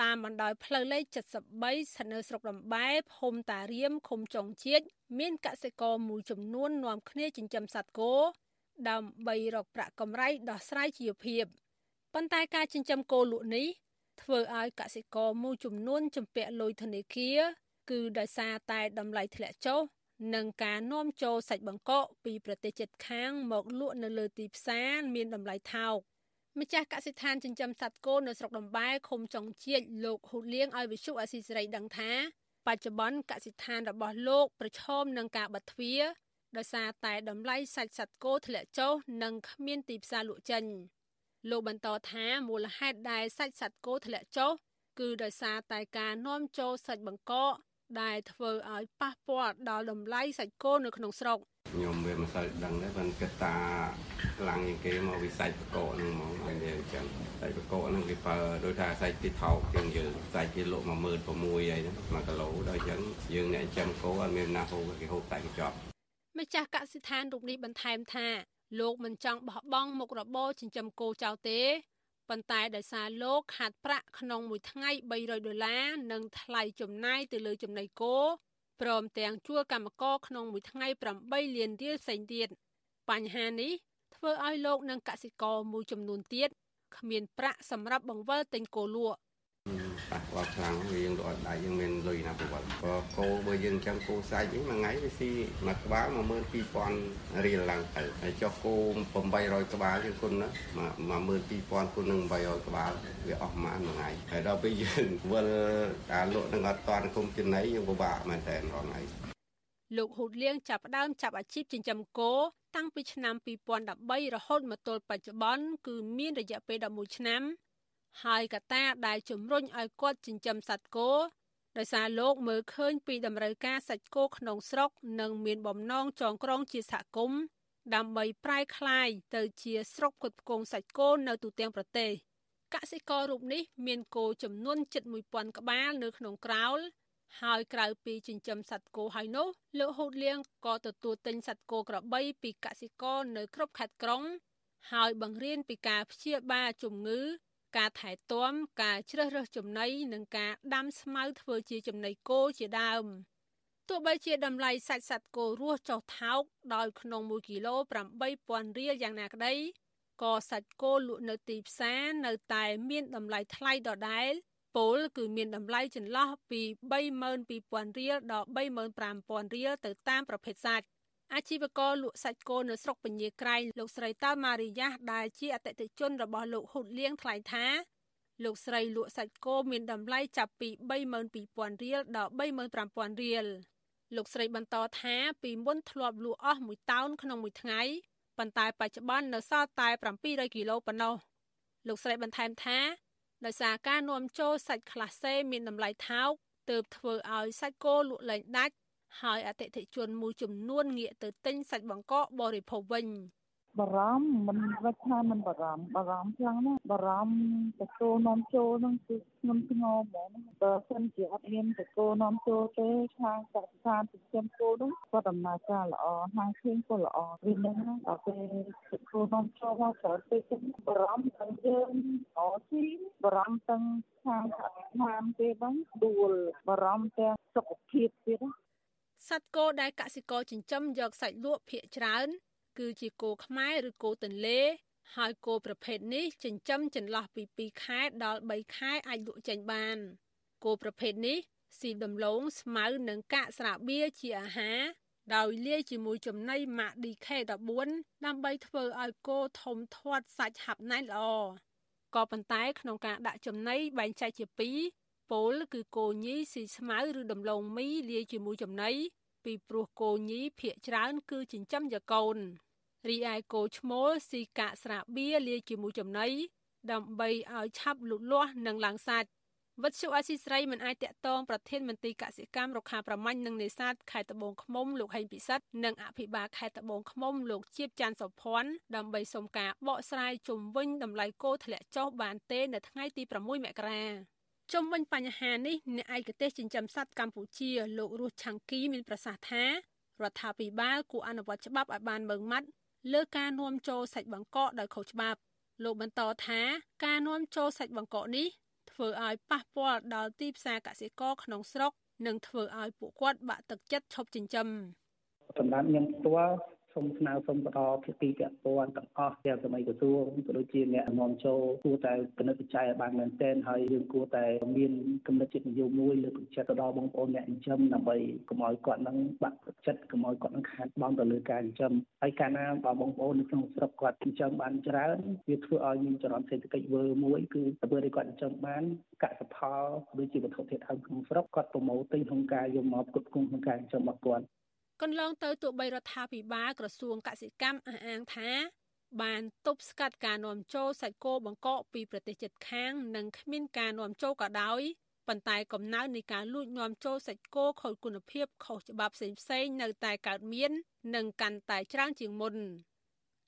តាមបណ្ដោយផ្លូវលេខ73ស្ថិតនៅស្រុកដំបែភូមិតារៀមឃុំចុងជាតិមានកសិករមួយចំនួននាំគ្នាចិញ្ចឹមសត្វគោដើម្បីរកប្រាក់កម្រៃដោះស្រាយជីវភាពប៉ុន្តែការចិញ្ចឹមគោលក់នេះ ធ្វើឲ្យកសិករមួយចំនួនជំពាក់លុយធនាគារគឺដោយសារតែតម្លៃធ្លាក់ចុះនិងការនាំចូលសាច់បង្កកពីប្រទេសជិតខាងមកលក់នៅលើទីផ្សារមានតម្លៃថោកម្ចាស់កសិដ្ឋានចិញ្ចឹមសត្វគោនៅស្រុកដំបែឃុំចុងជាតិលោកហ៊ូលៀងឲ្យវិសុអាស៊ីសេរីដឹងថា បច្ចុប្បន្នកសិដ្ឋានរបស់លោកប្រឈមនឹងការបិទទ្វារដោយសារតែតម្លៃសាច់សត្វគោធ្លាក់ចុះនិងគ្មានទីផ្សារលក់ចេញ លោកបន្តថាមូលហេតុដែលសាច់សត្វគោធ្លាក់ចុះគឺដោយសារតែការនាំចូលសាច់បង្កកដែលធ្វើឲ្យប៉ះពាល់ដល់តម្លៃសាច់គោនៅក្នុងស្រុកខ្ញុំវាមិនសូវដឹងទេប៉ុន្តែគិតថាខ្លាំងជាងគេមកវិសាច់បកកហ្នឹងហ្មងអញ្ចឹងចឹងសាច់បកកហ្នឹងគេប្រើដោយថាសាច់ទីថោកជាងយើងសាច់គេលក់16000អីហ្នឹង1គីឡូដល់អញ្ចឹងយើងអ្នកចិញ្ចឹមគោអត់មានណាហូបគេហូបតែកញ្ចប់ម្ចាស់កសិដ្ឋានរូបនេះបន្ថែមថា លោកមិនចង់បោះបង់មុខរបរចិញ្ចឹមគោចោលទេប៉ុន្តែដោយសារលោកខាតប្រាក់ក្នុងមួយថ្ងៃ300ដុល្លារនិងថ្លៃចំណាយទៅលើចំណីគោព្រមទាំងជួលកម្មករក្នុងមួយថ្ងៃ8លានរៀលផ្សេងទៀតបញ្ហានេះធ្វើឲ្យលោកនិងកសិករមួយចំនួនទៀតគ្មានប្រាក់សម្រាប់បង្វិលទិញគោលក់ ប៉ះពាល់ខ្លាំងវាយើងលក់អត់ដៃយើងមានលុយណាប្រវត្តិក៏គោបើយើងចាំគោសាច់វិញមួយថ្ងៃវាស៊ីមួយក្បាល12000រៀលឡើងទៅហើយចុះគោ800ក្បាលយើងគុណណា12000គុណនឹង800ក្បាលវាអស់ប្រហែលមួយថ្ងៃហើយដល់ពេលយើងវិលការលក់នឹងអត់តាន់គុំចំណីយើងពិបាកមែនតើរងថ្ងៃលោកហ៊ូតលៀងចាប់ផ្ដើមចាប់អាជីពចិញ្ចឹមគោតាំងពីឆ្នាំ2013រហូតមកទល់បច្ចុប្បន្នគឺមានរយៈពេល11ឆ្នាំ ហើយកត្តាដែលជំរុញឲ្យគាត់ចិញ្ចឹមសត្វគោដោយសារលោកមើលឃើញពីតម្រូវការសាច់គោក្នុងស្រុក និងមានបំណងចងក្រងជាសហគមន៍ដើម្បីប្រែក្លាយទៅជាស្រុកផ្គត់ផ្គង់សាច់គោនៅទូទាំងប្រទេសកសិកររូបនេះមានគោចំនួនជិត1000ក្បាលនៅក្នុងក្រោលហើយក្រៅពីចិញ្ចឹមសត្វគោហើយនោះលោកហូតលៀងក៏ទទួលទិញសត្វគោក្របីពីកសិករនៅគ្រប់ខេត្តក្រុង ហើយបង្រៀនពីការព្យាបាលជំងឺ ការថែទាំការជ្រើសរើសចំណីនិងការដាំស្មៅធ្វើជាចំណីគោជាដើមទោះបីជាតម្លៃសាច់សត្វគោរស់ចុះថោកដោយក្នុង1គីឡូ8000រៀលយ៉ាងណាក្តីក៏សាច់គោលក់នៅទីផ្សារនៅតែមានតម្លៃថ្លៃដដែលពលគឺមានតម្លៃចន្លោះពី32000រៀលដល់35000រៀលទៅតាមប្រភេទសាច់ អាជីវករលក់សាច់គោនៅស្រុកពញាក្រែងលោកស្រីតាម៉ារីយ៉ាដែលជាអតិថិជនរបស់លោកហ៊ុតលៀងថ្លែងថាលោកស្រីលក់សាច់គោមានតម្លៃចាប់ពី32000រៀលដល់35000រៀលលោកស្រីបន្តថាពីមុនធ្លាប់លក់អស់មួយតោនក្នុងមួយថ្ងៃប៉ុន្តែបច្ចុប្បន្ននៅសល់តែ700គីឡូប៉ុណ្ណោះលោកស្រីបន្ថែមថាដោយសារការនាំចូលសាច់ក្លាសេមានតម្លៃថោកទើបធ្វើឲ្យសាច់គោលក់លែងដាច់ ហើយអតិថិជនមួយចំនួនងាកទៅទិញសាច់បង្កកបរិភោគវិញបារម្ភមិនវិតថាមិនបារម្ភបារម្ភខ្លាំងណាស់បារម្ភតកោនាំចូលហ្នឹងគឺខ្ញុំធ្ងរហ្មងបើសិនជាអត់មានតកោនាំចូលទេខាងកសិដ្ឋានចិញ្ចឹមគោហ្នឹងក៏ដំណើរការល្អហាងឃើញក៏ល្អវានឹងដល់ពេលតកោនាំចូលមកច្រើនពេកបារម្ភទាំងយើងអស៊ីបារម្ភទាំងខាងកសិដ្ឋានទេបងដួលបារម្ភទាំងសុខភាពទៀតណា សត្វគោដែលកសិករចិញ្ចឹមយកសាច់លក់ភាគច្រើន គឺជាគោខ្មែរឬគោទន្លេ ហើយគោប្រភេទនេះចិញ្ចឹមចន្លោះពី2ខែដល់3ខែអាចលក់ចេញបានគោប្រភេទនេះស៊ីដំឡូងស្មៅនិងកាកស្រាបៀរជាអាហារដោយលាយជាមួយចំណីម៉ាក់ DK14 ដើម្បីធ្វើឲ្យគោធំធាត់សាច់ហាប់ណែនល្អក៏ប៉ុន្តែក្នុងការដាក់ចំណីបែងចែកជាពីរ ពលគឺគោញីស៊ីស្មៅឬដំឡូងមីលាយជាមួយចំណីពីព្រោះគោញីភាគច្រើនគឺចិញ្ចឹមយកកូនរីឯគោឈ្មោលស៊ីកាកស្រាបៀលាយជាមួយចំណីដើម្បីឲ្យឆាប់លូតលាស់និងឡើងសាច់វិទ្យុអស៊ីស្រីមិនអាចតាក់ទងប្រធានមន្ត្រីកសិកម្មរុក្ខាប្រមាញ់និងនេសាទខេត្តត្បូងឃ្មុំលោកហេងពិសិដ្ឋនិងអភិបាលខេត្តត្បូងឃ្មុំលោកជាបច័ន្ទសុភ័ណ្ឌដើម្បីសុំការបកស្រាយជុំវិញតម្លៃគោធ្លាក់ចុះបានទេនៅថ្ងៃទី6មករា ជុំវិញបញ្ហានេះអ្នកឯកទេសចិញ្ចឹមសត្វកម្ពុជាលោករស់ឆាំងគីមានប្រសាសន៍ថារដ្ឋាភិបាលគួរអនុវត្តច្បាប់ឲ្យបានម៉ឺងម៉ាត់លើការនាំចូលសាច់បង្កកដោយខុសច្បាប់លោកបន្តថាការនាំចូលសាច់បង្កកនេះធ្វើឲ្យប៉ះពាល់ដល់ទីផ្សារកសិករក្នុងស្រុក និងធ្វើឲ្យពួកគាត់បាក់ទឹកចិត្តឈប់ចិញ្ចឹមសម្រាប់ខ្ញុំផ្ទាល់ សូមស្នើសុំបន្តភាគីពាក់ព័ន្ធទាំងអស់ទាំងសម័យក្រសួងក៏ដូចជាអ្នកនាំចូលគួរតែពិនិត្យវិจัยឲ្យបានមែនទែនហើយយើងគួរតែមានគំនិតចិត្តនិយមមួយលើកទឹកចិត្តទៅដល់បងប្អូនអ្នកចិញ្ចឹមដើម្បីកុំឲ្យគាត់នឹងបាក់ទឹកចិត្តកុំឲ្យគាត់នឹងខាតបង់ទៅលើការចិញ្ចឹមហើយកាលណាបើបងប្អូននៅក្នុងស្រុកគាត់ចិញ្ចឹមបានច្រើនវាធ្វើឲ្យមានចរន្តសេដ្ឋកិច្ចវើមួយគឺធ្វើឲ្យគាត់ចិញ្ចឹមបានកសិផលដូចជាវត្ថុធាតុដើមក្នុងស្រុកគាត់ប្រមូលទិញក្នុងការយកមកផ្គត់ផ្គង់ក្នុងការចិញ្ចឹមរបស់គាត់ កន្លងទៅទោះបីរដ្ឋាភិបាលក្រសួងកសិកម្មអះអាងថា បានទប់ស្កាត់ការនាំចូលសាច់គោបង្កកពីប្រទេសជិតខាង និងគ្មានការនាំចូលក៏ដោយប៉ុន្តែកំណើននៃការលួចនាំចូលសាច់គោខូចគុណភាពខុសច្បាប់ផ្សេងៗនៅតែកើតមាន និងកាន់តែច្រើនជាងមុន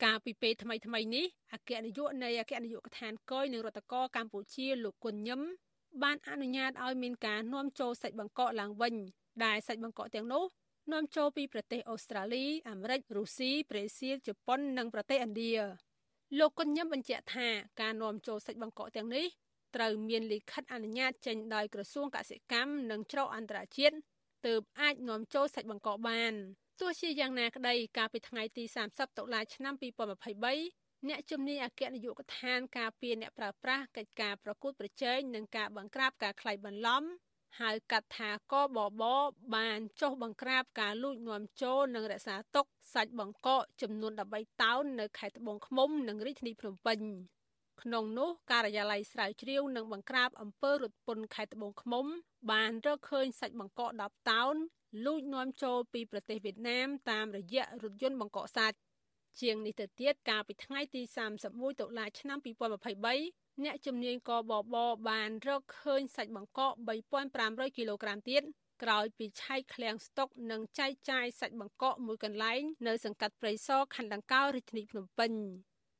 កាលពីពេលថ្មីថ្មីនេះអគ្គនាយកនៃអគ្គនាយកដ្ឋានកយនឹងរដ្ឋកោកម្ពុជាលោកគុណញឹមបានអនុញ្ញាតឲ្យមានការនាំចូលសាច់បង្កកឡើងវិញដែលសាច់បង្កកទាំងនោះ នាំចូលពីប្រទេសអូស្ត្រាលីអាមេរិករុស្ស៊ីប្រេស៊ីលជប៉ុននិងប្រទេសឥណ្ឌាលោកគុណញឹមបញ្ជាក់ថាការនាំចូលសាច់បង្កកទាំងនេះត្រូវមានលិខិតអនុញ្ញាតចេញដោយក្រសួងកសិកម្មនិងច្រកអន្តរជាតិទើបអាចនាំចូលសាច់បង្កកបានទោះជាយ៉ាងណាក្តីកាលពីថ្ងៃទី30តុលាឆ្នាំ2023អ្នកជំនាញអគ្គនាយកដ្ឋានការពារអ្នកប្រើប្រាស់កិច្ចការប្រកួតប្រជែងនិងការបង្ក្រាបការក្លែងបន្លំ ហៅកាត់ថាកបបបានចុះបង្ក្រាបការលួចនាំចូលនិងរក្សាទុកសាច់បង្កកចំនួន13តោននៅខេត្តត្បូងឃ្មុំនិងរាជធានីភ្នំពេញក្នុងនោះការិយាល័យស្រាវជ្រាវនិងបង្ក្រាបអំពើរត់ពន្ធខេត្តត្បូងឃ្មុំ បានរកឃើញសាច់បង្កក10តោនលួចនាំចូលពីប្រទេសវៀតណាមតាមរយៈរថយន្តបង្កកសាច់ជាងនេះទៅទៀតកាលពីថ្ងៃទី31តុលាឆ្នាំ2023 អ្នកជំនាញកបបបានរកឃើញសាច់បង្កក3500គីឡូក្រាមទៀតក្រោយពីឆែកឃ្លាំងស្តុកនិងចែកចាយសាច់បង្កកមួយកន្លែងនៅសង្កាត់ព្រៃសរខណ្ឌដង្កោរាជធានីភ្នំពេញ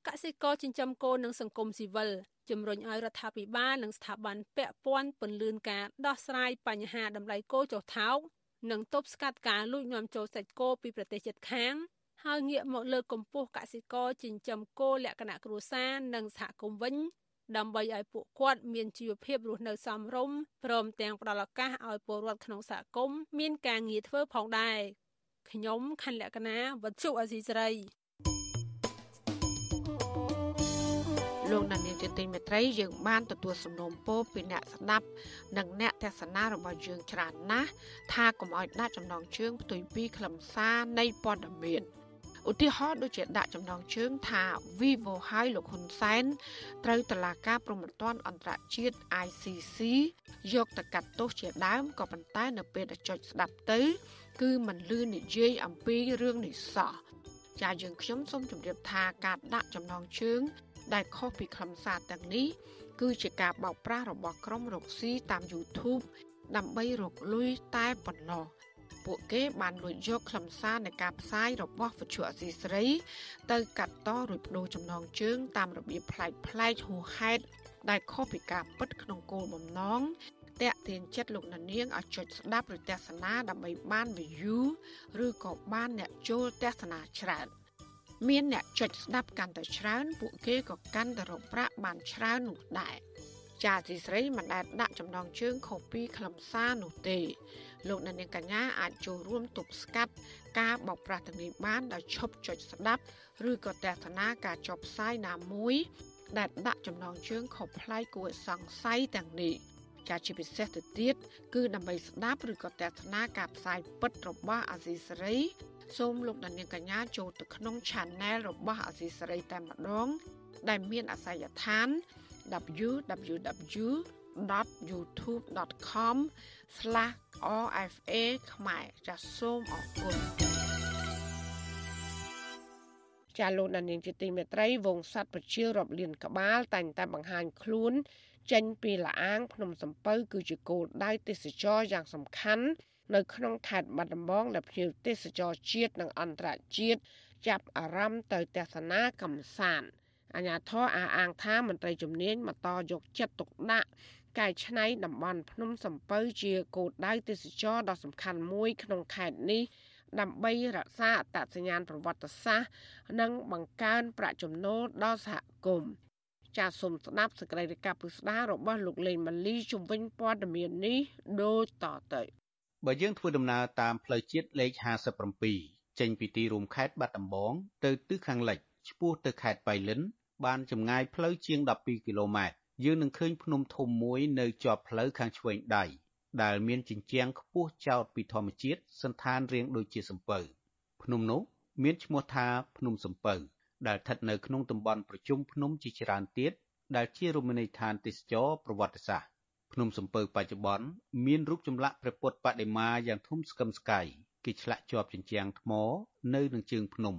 កសិករចិញ្ចឹមគោនិងសង្គមស៊ីវិលជំរុញឲ្យរដ្ឋាភិបាលនិងស្ថាប័នពាក់ព័ន្ធពន្យាការដោះស្រាយបញ្ហាតម្លៃគោចុះថោកនិងទប់ស្កាត់ការលួចនាំចូលសាច់គោពីប្រទេសជិតខាងហើយងាកមកលើកកម្ពស់កសិករចិញ្ចឹមគោលក្ខណៈគ្រួសារនិងសហគមន៍វិញ ដើម្បីឲ្យពួកគាត់មានជីវភាពរស់នៅសមរម្យព្រមទាំងផ្ដល់ឱកាសឲ្យពលរដ្ឋក្នុងសហគមន៍មានការងារធ្វើផងដែរខ្ញុំខណ្ឌលក្ខណាវັດជុអសីសេរីលោកដានៀងជាទីមេត្រីយើងបានទទួលសំណូមពរពីអ្នកស្ដាប់និងអ្នកទស្សនារបស់យើងច្រើនណាស់ថាកុំឲ្យដាក់ចំណងជើងផ្ទុយពីខ្លឹមសារនៃព័ត៌មាន ឧទាហរណ៍ដូចជាដាក់ចំណងជើងថា Vivo ហើយលោកហ៊ុនសែនត្រូវតឡាការប្រំពន្ធអន្តរជាតិ ICC យកទៅកាត់ទោសជាដើមក៏ប៉ុន្តែនៅពេលដែលចុចស្ដាប់ទៅ គឺមិនលឺនិយាយអំពីរឿងនេះសោះចាយើងខ្ញុំសូមជម្រាបថាការដាក់ចំណងជើង ដែលខុសពីខ្លឹមសារទាំងនេះគឺជាការបោកប្រាស់របស់ក្រុមរកស៊ីតាម YouTube ដើម្បីរកលុយតែប៉ុណ្ណោះ ពួកគេបានលួចយកខ្លឹមសារនៃការផ្សាយរបស់វិទ្យុអសីស្រី ទៅកាត់តរួចបដូរចំណងជើង តាមរបៀបប្លែកប្លែកហួហេតុដែលខុសពីការពិតក្នុងគោលបំណងតាក់ទាញចិត្តលោកនាងឲ្យចុចស្ដាប់ឬទស្សនាដើម្បីបាន view ឬក៏បានអ្នកចូលទស្សនាច្រើនមានអ្នកចុចស្ដាប់កាន់តែច្រើនពួកគេក៏កាន់តែរកប្រាក់បានច្រើននោះដែរចាទីស្រីមិនដែលដាក់ចំណងជើងខុសពីខ្លឹមសារនោះទេ លោកអ្នកនាងកញ្ញាអាចចូលរួមទប់ស្កាត់ការបោកប្រាស់ទាំងនេះបានដោយឈប់ចុចស្ដាប់ឬក៏ទស្សនាការចុះផ្សាយណាមួយ ដែលដាក់ចំណងជើងខុសប្លែកគួរសង្ស័យទាំងនេះការជាពិសេសទៅទៀតគឺដើម្បីស្ដាប់ឬក៏ទស្សនាការផ្សាយពិតរបស់អាស៊ីសេរីសូមលោកអ្នកនាងកញ្ញាចូលទៅក្នុង Channel របស់អាស៊ីសេរីតែម្ដង ដែលមានអាសយដ្ឋាន www www.youtube.com/rfa ខ្មែរចាសសូមអរគុណចាលោកដានៀងជាទីមេត្រីវងសัตว์ប្រជារាប់លានក្បាល តែងតែបង្ហាញខ្លួន ចេញពីលាអាងភ្នំសំពៅ គឺជាគោលដៅទេសចរយ៉ាងសំខាន់នៅក្នុងខេត្តបាត់ដំបងដែលភ្ញៀវទេសចរជាតិនិងអន្តរជាតិចាប់អារម្មណ៍ទៅទស្សនាកំសាន្តអាញាធរអះអាងថាមន្ត្រីជំនាញបន្តយកចិត្តទុកដាក់ កែច្នៃតំបន់ភ្នំសំពៅជាគោលដៅទេសចរដ៏សំខាន់មួយក្នុងខេត្តនេះដើម្បីរក្សាអត្តសញ្ញាណប្រវត្តិសាស្ត្រនិងបង្កើនប្រាក់ចំណូលដល់សហគមន៍ចាសសូមស្ដាប់សេចក្តីរាយការណ៍ពិស្ដាររបស់លោកលេងម៉ាលីជំវិញព័ត៌មាននេះដូចតទៅបើយើងធ្វើដំណើរតាមផ្លូវជាតិលេខ57ចេញពីទីរួមខេត្តបាត់ដំបង ទៅទិសខាងលិចឆ្ពោះទៅខេត្តបៃលិនបានចម្ងាយផ្លូវជាង12គីឡូម៉ែត្រ យើងនឹងឃើញភ្នំធំមួយនៅជាប់ផ្លូវខាងឆ្វេងដៃដែលមានជញ្ជាំងខ្ពស់ចោតពីធម្មជាតិសន្តានរាងដូចជាសំពៅភ្នំនោះមានឈ្មោះថាភ្នំសំពៅដែលស្ថិតនៅក្នុងតំបន់ប្រជុំភ្នំជាច្រើនទៀតដែលជារមណីយដ្ឋានទេសចរប្រវត្តិសាស្ត្រភ្នំសំពៅបច្ចុប្បន្នមានរូបចម្លាក់ព្រះពុទ្ធបដិមាយ៉ាងធំស្កឹមស្កៃគេឆ្លាក់ជាប់ជញ្ជាំងថ្មនៅនឹងជើងភ្នំ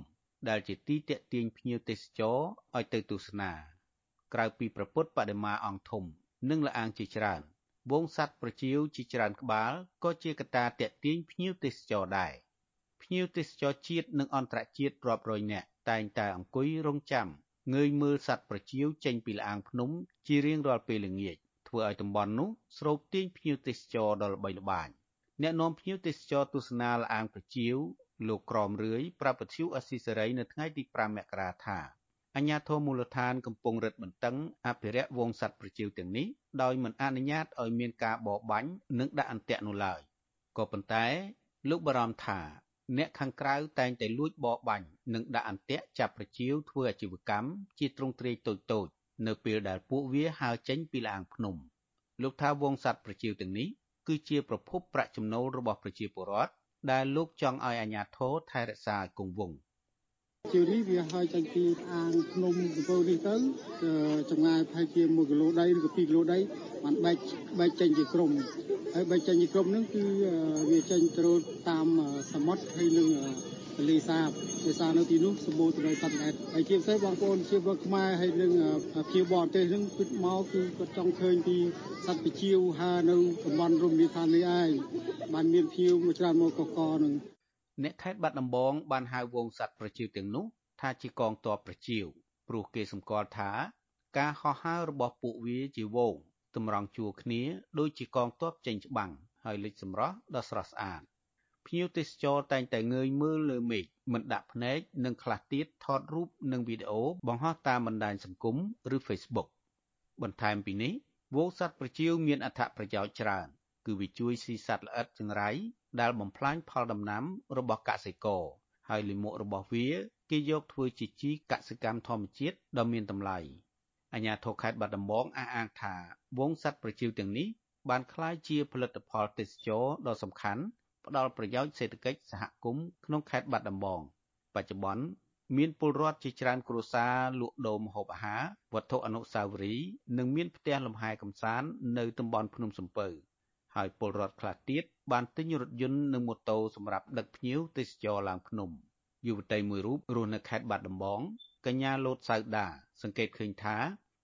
ដែលជាទីតាក់ទាញភ្ញៀវទេសចរឲ្យទៅទស្សនា ក្រៅពីព្រះពុទ្ធបដិមាអង្គធំ និងលអាងជាច្រើន វងសัตว์ប្រជាវជាច្រើនក្បាលក៏ជាកត្តាតាក់ទាញភ្ញៀវទេសចរដែរភ្ញៀវទេសចរជាតិនិងអន្តរជាតិរាប់រយនាក់តែងតែអង្គុយរងចាំងើយមើលសត្វប្រជាវចេញពីលអាងភ្នំ ជារៀងរាល់ពេលល្ងាចធ្វើឲ្យតំបន់នោះស្រូបទាញភ្ញៀវទេសចរដ៏ល្បីល្បាញអ្នកនាំភ្ញៀវទេសចរទស្សនាលអាងប្រជាវលោកក្រមរឿយប្រាប់ពធ្យុអស៊ីសេរីនៅថ្ងៃទី5មករាថា អញ្ញាធមមូលដ្ឋានកំពុងរឹតបន្តឹងអភិរក្សវងសត្វប្រជាវទាំងនេះដោយមិនអនុញ្ញាតឲ្យមានការបរបាញ់និងដាក់អន្ទាក់នោះឡើយក៏ប៉ុន្តែលោកបារម្ភថាអ្នកខាងក្រៅតែងតែលួចបរបាញ់និងដាក់អន្ទាក់ចាប់ប្រជាវធ្វើអាជីវកម្មជាទ្រង់ទ្រាយតូចតូចនៅពេលដែលពួកវាហើរចេញពីលាងភ្នំលោកថាវងសត្វប្រជាវទាំងនេះគឺជាប្រភពប្រាក់ចំណូលរបស់ប្រជាពលរដ្ឋដែលលោកចង់ឲ្យអាជ្ញាធរថែរក្សាឲ្យគង់វង្ស ជានេះវាហើយចេញពីអាងភ្នំកំពូលនេះទៅចម្ងាយប្រហែលជា1គីឡូដីឬក៏2គីឡូដីបានបែកបែកចេញជាក្រុមហើយបែកចេញជាក្រុមហ្នឹងគឺវាចេញទៅតាមសមុទ្រហើយនឹងទន្លេសាបភាសានៅទីនោះសម្បូរទៅដោយសត្វល្អិតហើយជាពិសេសបងប្អូនជាពលខ្មែរហើយនឹងជាបរទេសហ្នឹងគិតមកគឺគាត់ចង់ឃើញពីសត្វពជាវហើនៅតំបន់រមណីយដ្ឋាននេះឯងបានមានភៀវមួយច្រើនមកកកនឹង អ្នកខេត្តបាត់ដំបងបានហៅវងសត្វប្រជាវទាំងនោះថាជាកងទ័ពប្រជាវព្រោះគេសម្គាល់ថា ការហោះហើររបស់ពួកវាជាវងតម្រង់ជួរគ្នាដូចជាកងទ័ពចេញច្បាំងហើយលេចសម្រស់ដ៏ស្រស់ស្អាតភ្ញៀវទេសចរតែងតែងើយមើលលើមេឃមិនដាក់ភ្នែកនិងខ្លះទៀតថតរូបនិងវីដេអូបង្ហោះតាមបណ្ដាញសង្គមឬ Facebook បន្ថែមពីនេះវងសត្វប្រជាវមានអត្ថប្រយោជន៍ច្រើន គឺវាជួយស៊ីសត្វល្អិតចង្រៃដែលបំផ្លាញផលដំណាំរបស់កសិករហើយលាមករបស់វាគេយកធ្វើជាជីកសិកម្មធម្មជាតិដ៏មានតម្លៃអាជ្ញាធរខេត្តបាត់ដំបងអះអាងថាវងសត្វប្រជិវទាំងនេះបានក្លាយជាផលិតផលទេសចរដ៏សំខាន់ផ្ដល់ប្រយោជន៍សេដ្ឋកិច្ចសហគមន៍ក្នុងខេត្តបាត់ដំបង បច្ចុប្បន្នមានពលរដ្ឋជាច្រើនគ្រួសារលក់ដូរម្ហូបអាហារវត្ថុអនុស្សាវរីយ៍និងមានផ្ទះលំហែកម្សាន្តនៅតំបន់ភ្នំសំពៅ ហើយពលរដ្ឋខ្លះទៀតបានទិញរថយន្តនិងម៉ូតូសម្រាប់ដឹកភ្ញៀវទេសចរឡើងភ្នំយុវតីមួយរូបរស់នៅខេត្តបាត់ដំបងកញ្ញាលូតសៅដា សង្កេតឃើញថា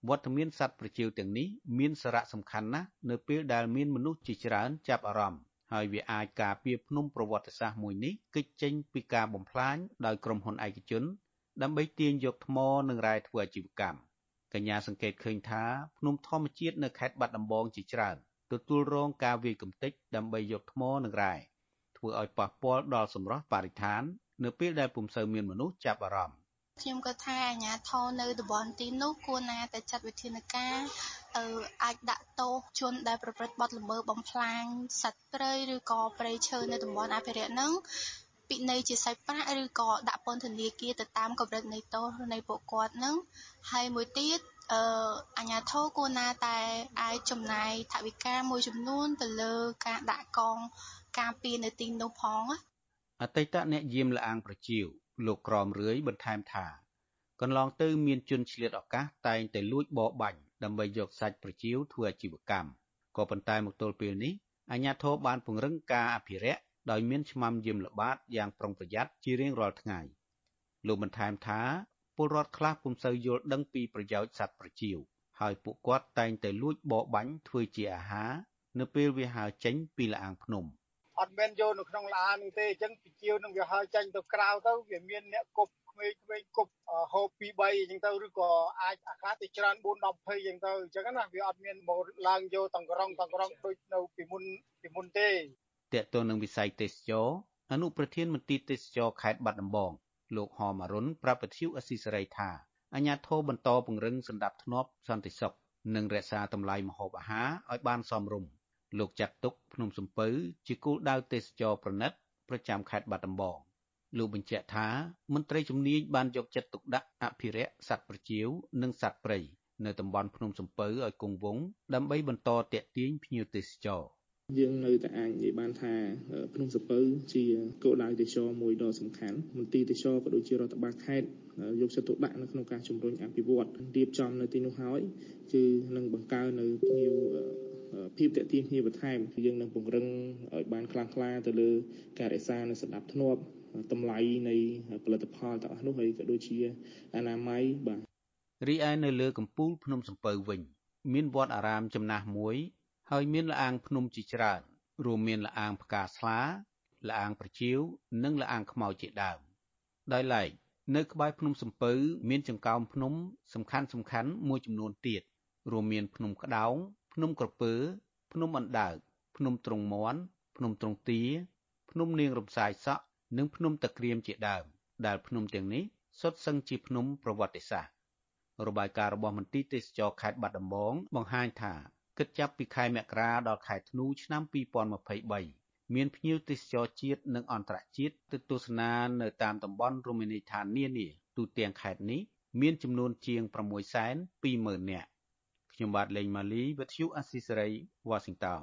វត្តមានសត្វប្រជៀវទាំងនេះមានសារៈសំខាន់ណាស់នៅពេលដែលមានមនុស្សជាច្រើនចាប់អារម្មណ៍ហើយវាអាចការពារភ្នំប្រវត្តិសាស្ត្រមួយនេះគេចចេញពីការបំផ្លាញដោយក្រុមហ៊ុនឯកជន ដើម្បីទាញយកថ្មនិងរ៉ែធ្វើអាជីវកម្មកញ្ញាសង្កេតឃើញថាភ្នំធម្មជាតិនៅខេត្តបាត់ដំបងជាច្រើន ទទួលរងការវាយកំទេចដើម្បីយកថ្មនិងរ៉ែធ្វើឲ្យប៉ះពាល់ដល់សម្រស់បរិស្ថាន នៅពេលដែលពុំសូវមានមនុស្សចាប់អារម្មណ៍ខ្ញុំក៏ថាអាញាធរនៅតំបន់ទីនោះគួរណាតែចាត់វិធានការអឺអាចដាក់ទោសជនដែលប្រព្រឹត្តបទល្មើសបំផ្លាញសត្វព្រៃឬក៏ព្រៃឈើនៅតំបន់អភិរក្សហ្នឹងពិន័យជាសាច់ប្រាក់ឬក៏ដាក់ពន្ធនាគារទៅតាមកម្រិតនៃទោសនៃពួកគាត់ហ្នឹងហើយមួយទៀត អឺអាញាធរគួរណាតែអាចចំណាយថវិកាមួយចំនួនទៅលើការដាក់កងការពារនៅទីនោះផងអតីតអ្នកយាមលអាងប្រជាវលោកក្រមរឿយបន្ថែមថាកន្លងទៅមានជនឆ្លៀតឱកាសតែងតែលួចបរបាញ់ដើម្បីយកសាច់ប្រជាវធ្វើអាជីវកម្មក៏ប៉ុន្តែមកទល់ពេលនេះអាជ្ញាធរបានពង្រឹងការអភិរក្សដោយមានឆ្មាំយាមល្បាតយ៉ាងប្រុងប្រយ័ត្នជារៀងរាល់ថ្ងៃលោកបន្ថែមថា ពលរដ្ឋខ្លះពុំសូវយល់ដឹងពីប្រយោជន៍សត្វប្រចៀវហើយពួកគាត់តែងតែលួចបរបាញ់ធ្វើជាអាហារនៅពេលវាហើរចេញពីលអាងភ្នំអត់មែនយកនៅក្នុងឡាននឹងទេអញ្ចឹងពីជាវនឹងវាហើយចាញ់ទៅក្រៅទៅវាមានអ្នកគប់ក្មេងក្មេងគប់ហូប2 3អញ្ចឹងទៅឬក៏អាចអាកាសទៅច្រើន4 10 20អញ្ចឹងទៅអញ្ចឹងណាវាអត់មានមកឡើងយកតង្ក្រងតង្ក្រងដូចនៅពីមុនពីមុនទេតកតទៅនឹងវិស័យទេសចរអនុប្រធានមន្ទីរទេសចរខេត្តបាត់ដំបង លោកហមអរុនប្រាប់វិទ្យុអស៊ីសេរីថាអាញាធរបន្តពង្រឹងសន្តិភាពសន្តិសុខនិងរក្សាតម្លៃម្ហូបអាហារឲ្យបានសមរម្យលោកចាត់ទុកភ្នំសំពៅជាគោលដៅទេសចរប្រណិតប្រចាំខេត្តបាត់ដំបងលោកបញ្ជាក់ថាមន្ត្រីជំនាញបានយកចិត្តទុកដាក់អភិរក្សសត្វប្រចៀវនិងសត្វព្រៃនៅតំបន់ភ្នំសំពៅឲ្យគង់វង្សដើម្បីបន្តទាក់ទាញភ្ញៀវទេសចរ យើងនៅតែអាចនិយាយបានថាភ្នំសពៅជាគោលដៅទេសចរមួយដ៏សំខាន់មន្ទីរទេសចរក៏ដូចជារដ្ឋបាលខេត្តយកចិត្តទុកដាក់នៅក្នុងការជំរុញអភិវឌ្ឍរៀបចំនៅទីនោះហើយគឺនឹងបង្កើននៅភ្ញៀវភាពតេទៀងគ្នាបន្ថែមគឺយើងនឹងពង្រឹងឲ្យបានខ្លាំងក្លាទៅលើការរក្សានៅសណ្ដាប់ធ្នាប់តម្លៃនៃផលិតផលទាំងអស់នោះហើយក៏ដូចជាអនាម័យបាទរីឯនៅលើកំពូលភ្នំសំពៅវិញ មានវត្តអារាមចំណាស់មួយ ហើយមានលអាងភ្នំជាច្រើនរួមមានលអាងផ្កាស្លាលអាងប្រជៀវនិងលអាងខ្មៅជាដើមដោយឡែកនៅក្បែរភ្នំសំពៅមានចង្កោមភ្នំសំខាន់សំខាន់មួយចំនួនទៀតរួមមានភ្នំក្តោងភ្នំក្រពើ ភ្នំអណ្ដើកភ្នំទ្រង់មន់ភ្នំទ្រង់ទាភ្នំនាងរំសាយសក់និងភ្នំតាក្រៀមជាដើម ដែលភ្នំទាំងនេះសុទ្ធសឹងជាភ្នំប្រវត្តិសាស្ត្ររបាយការណ៍របស់មន្ទីរទេសចរខេត្តបាត់ដំបងបង្ហាញថា គិតចាប់ពីខែមករាដល់ខែធ្នូឆ្នាំ2023មានភ្ញៀវទេសចរជាតិនិងអន្តរជាតិទៅទស្សនានៅតាមតំបន់រមណីយដ្ឋាននានាទូទាំងខេត្តនេះមានចំនួនជាង620,000នាក់ខ្ញុំបាទលេងម៉ាលីវិទ្យុអស៊ីសេរី Washington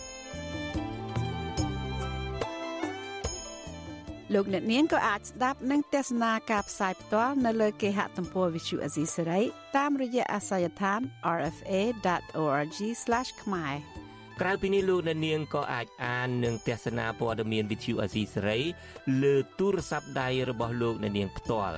លោកអ្នកនាងក៏អាចស្ដាប់និងទស្សនាការផ្សាយផ្ទាល់នៅលើគេហទំព័រ Visual Asia សេរីតាមរយៈអាសយដ្ឋាន rfa.org/ ខ្មែរក្រៅពីនេះលោកអ្នកនាងក៏អាចអាននិងទស្សនាព័ត៌មានវិទ្យុអាស៊ីសេរីលើទូរស័ព្ទដៃរបស់លោកអ្នកនាងផ្ទាល់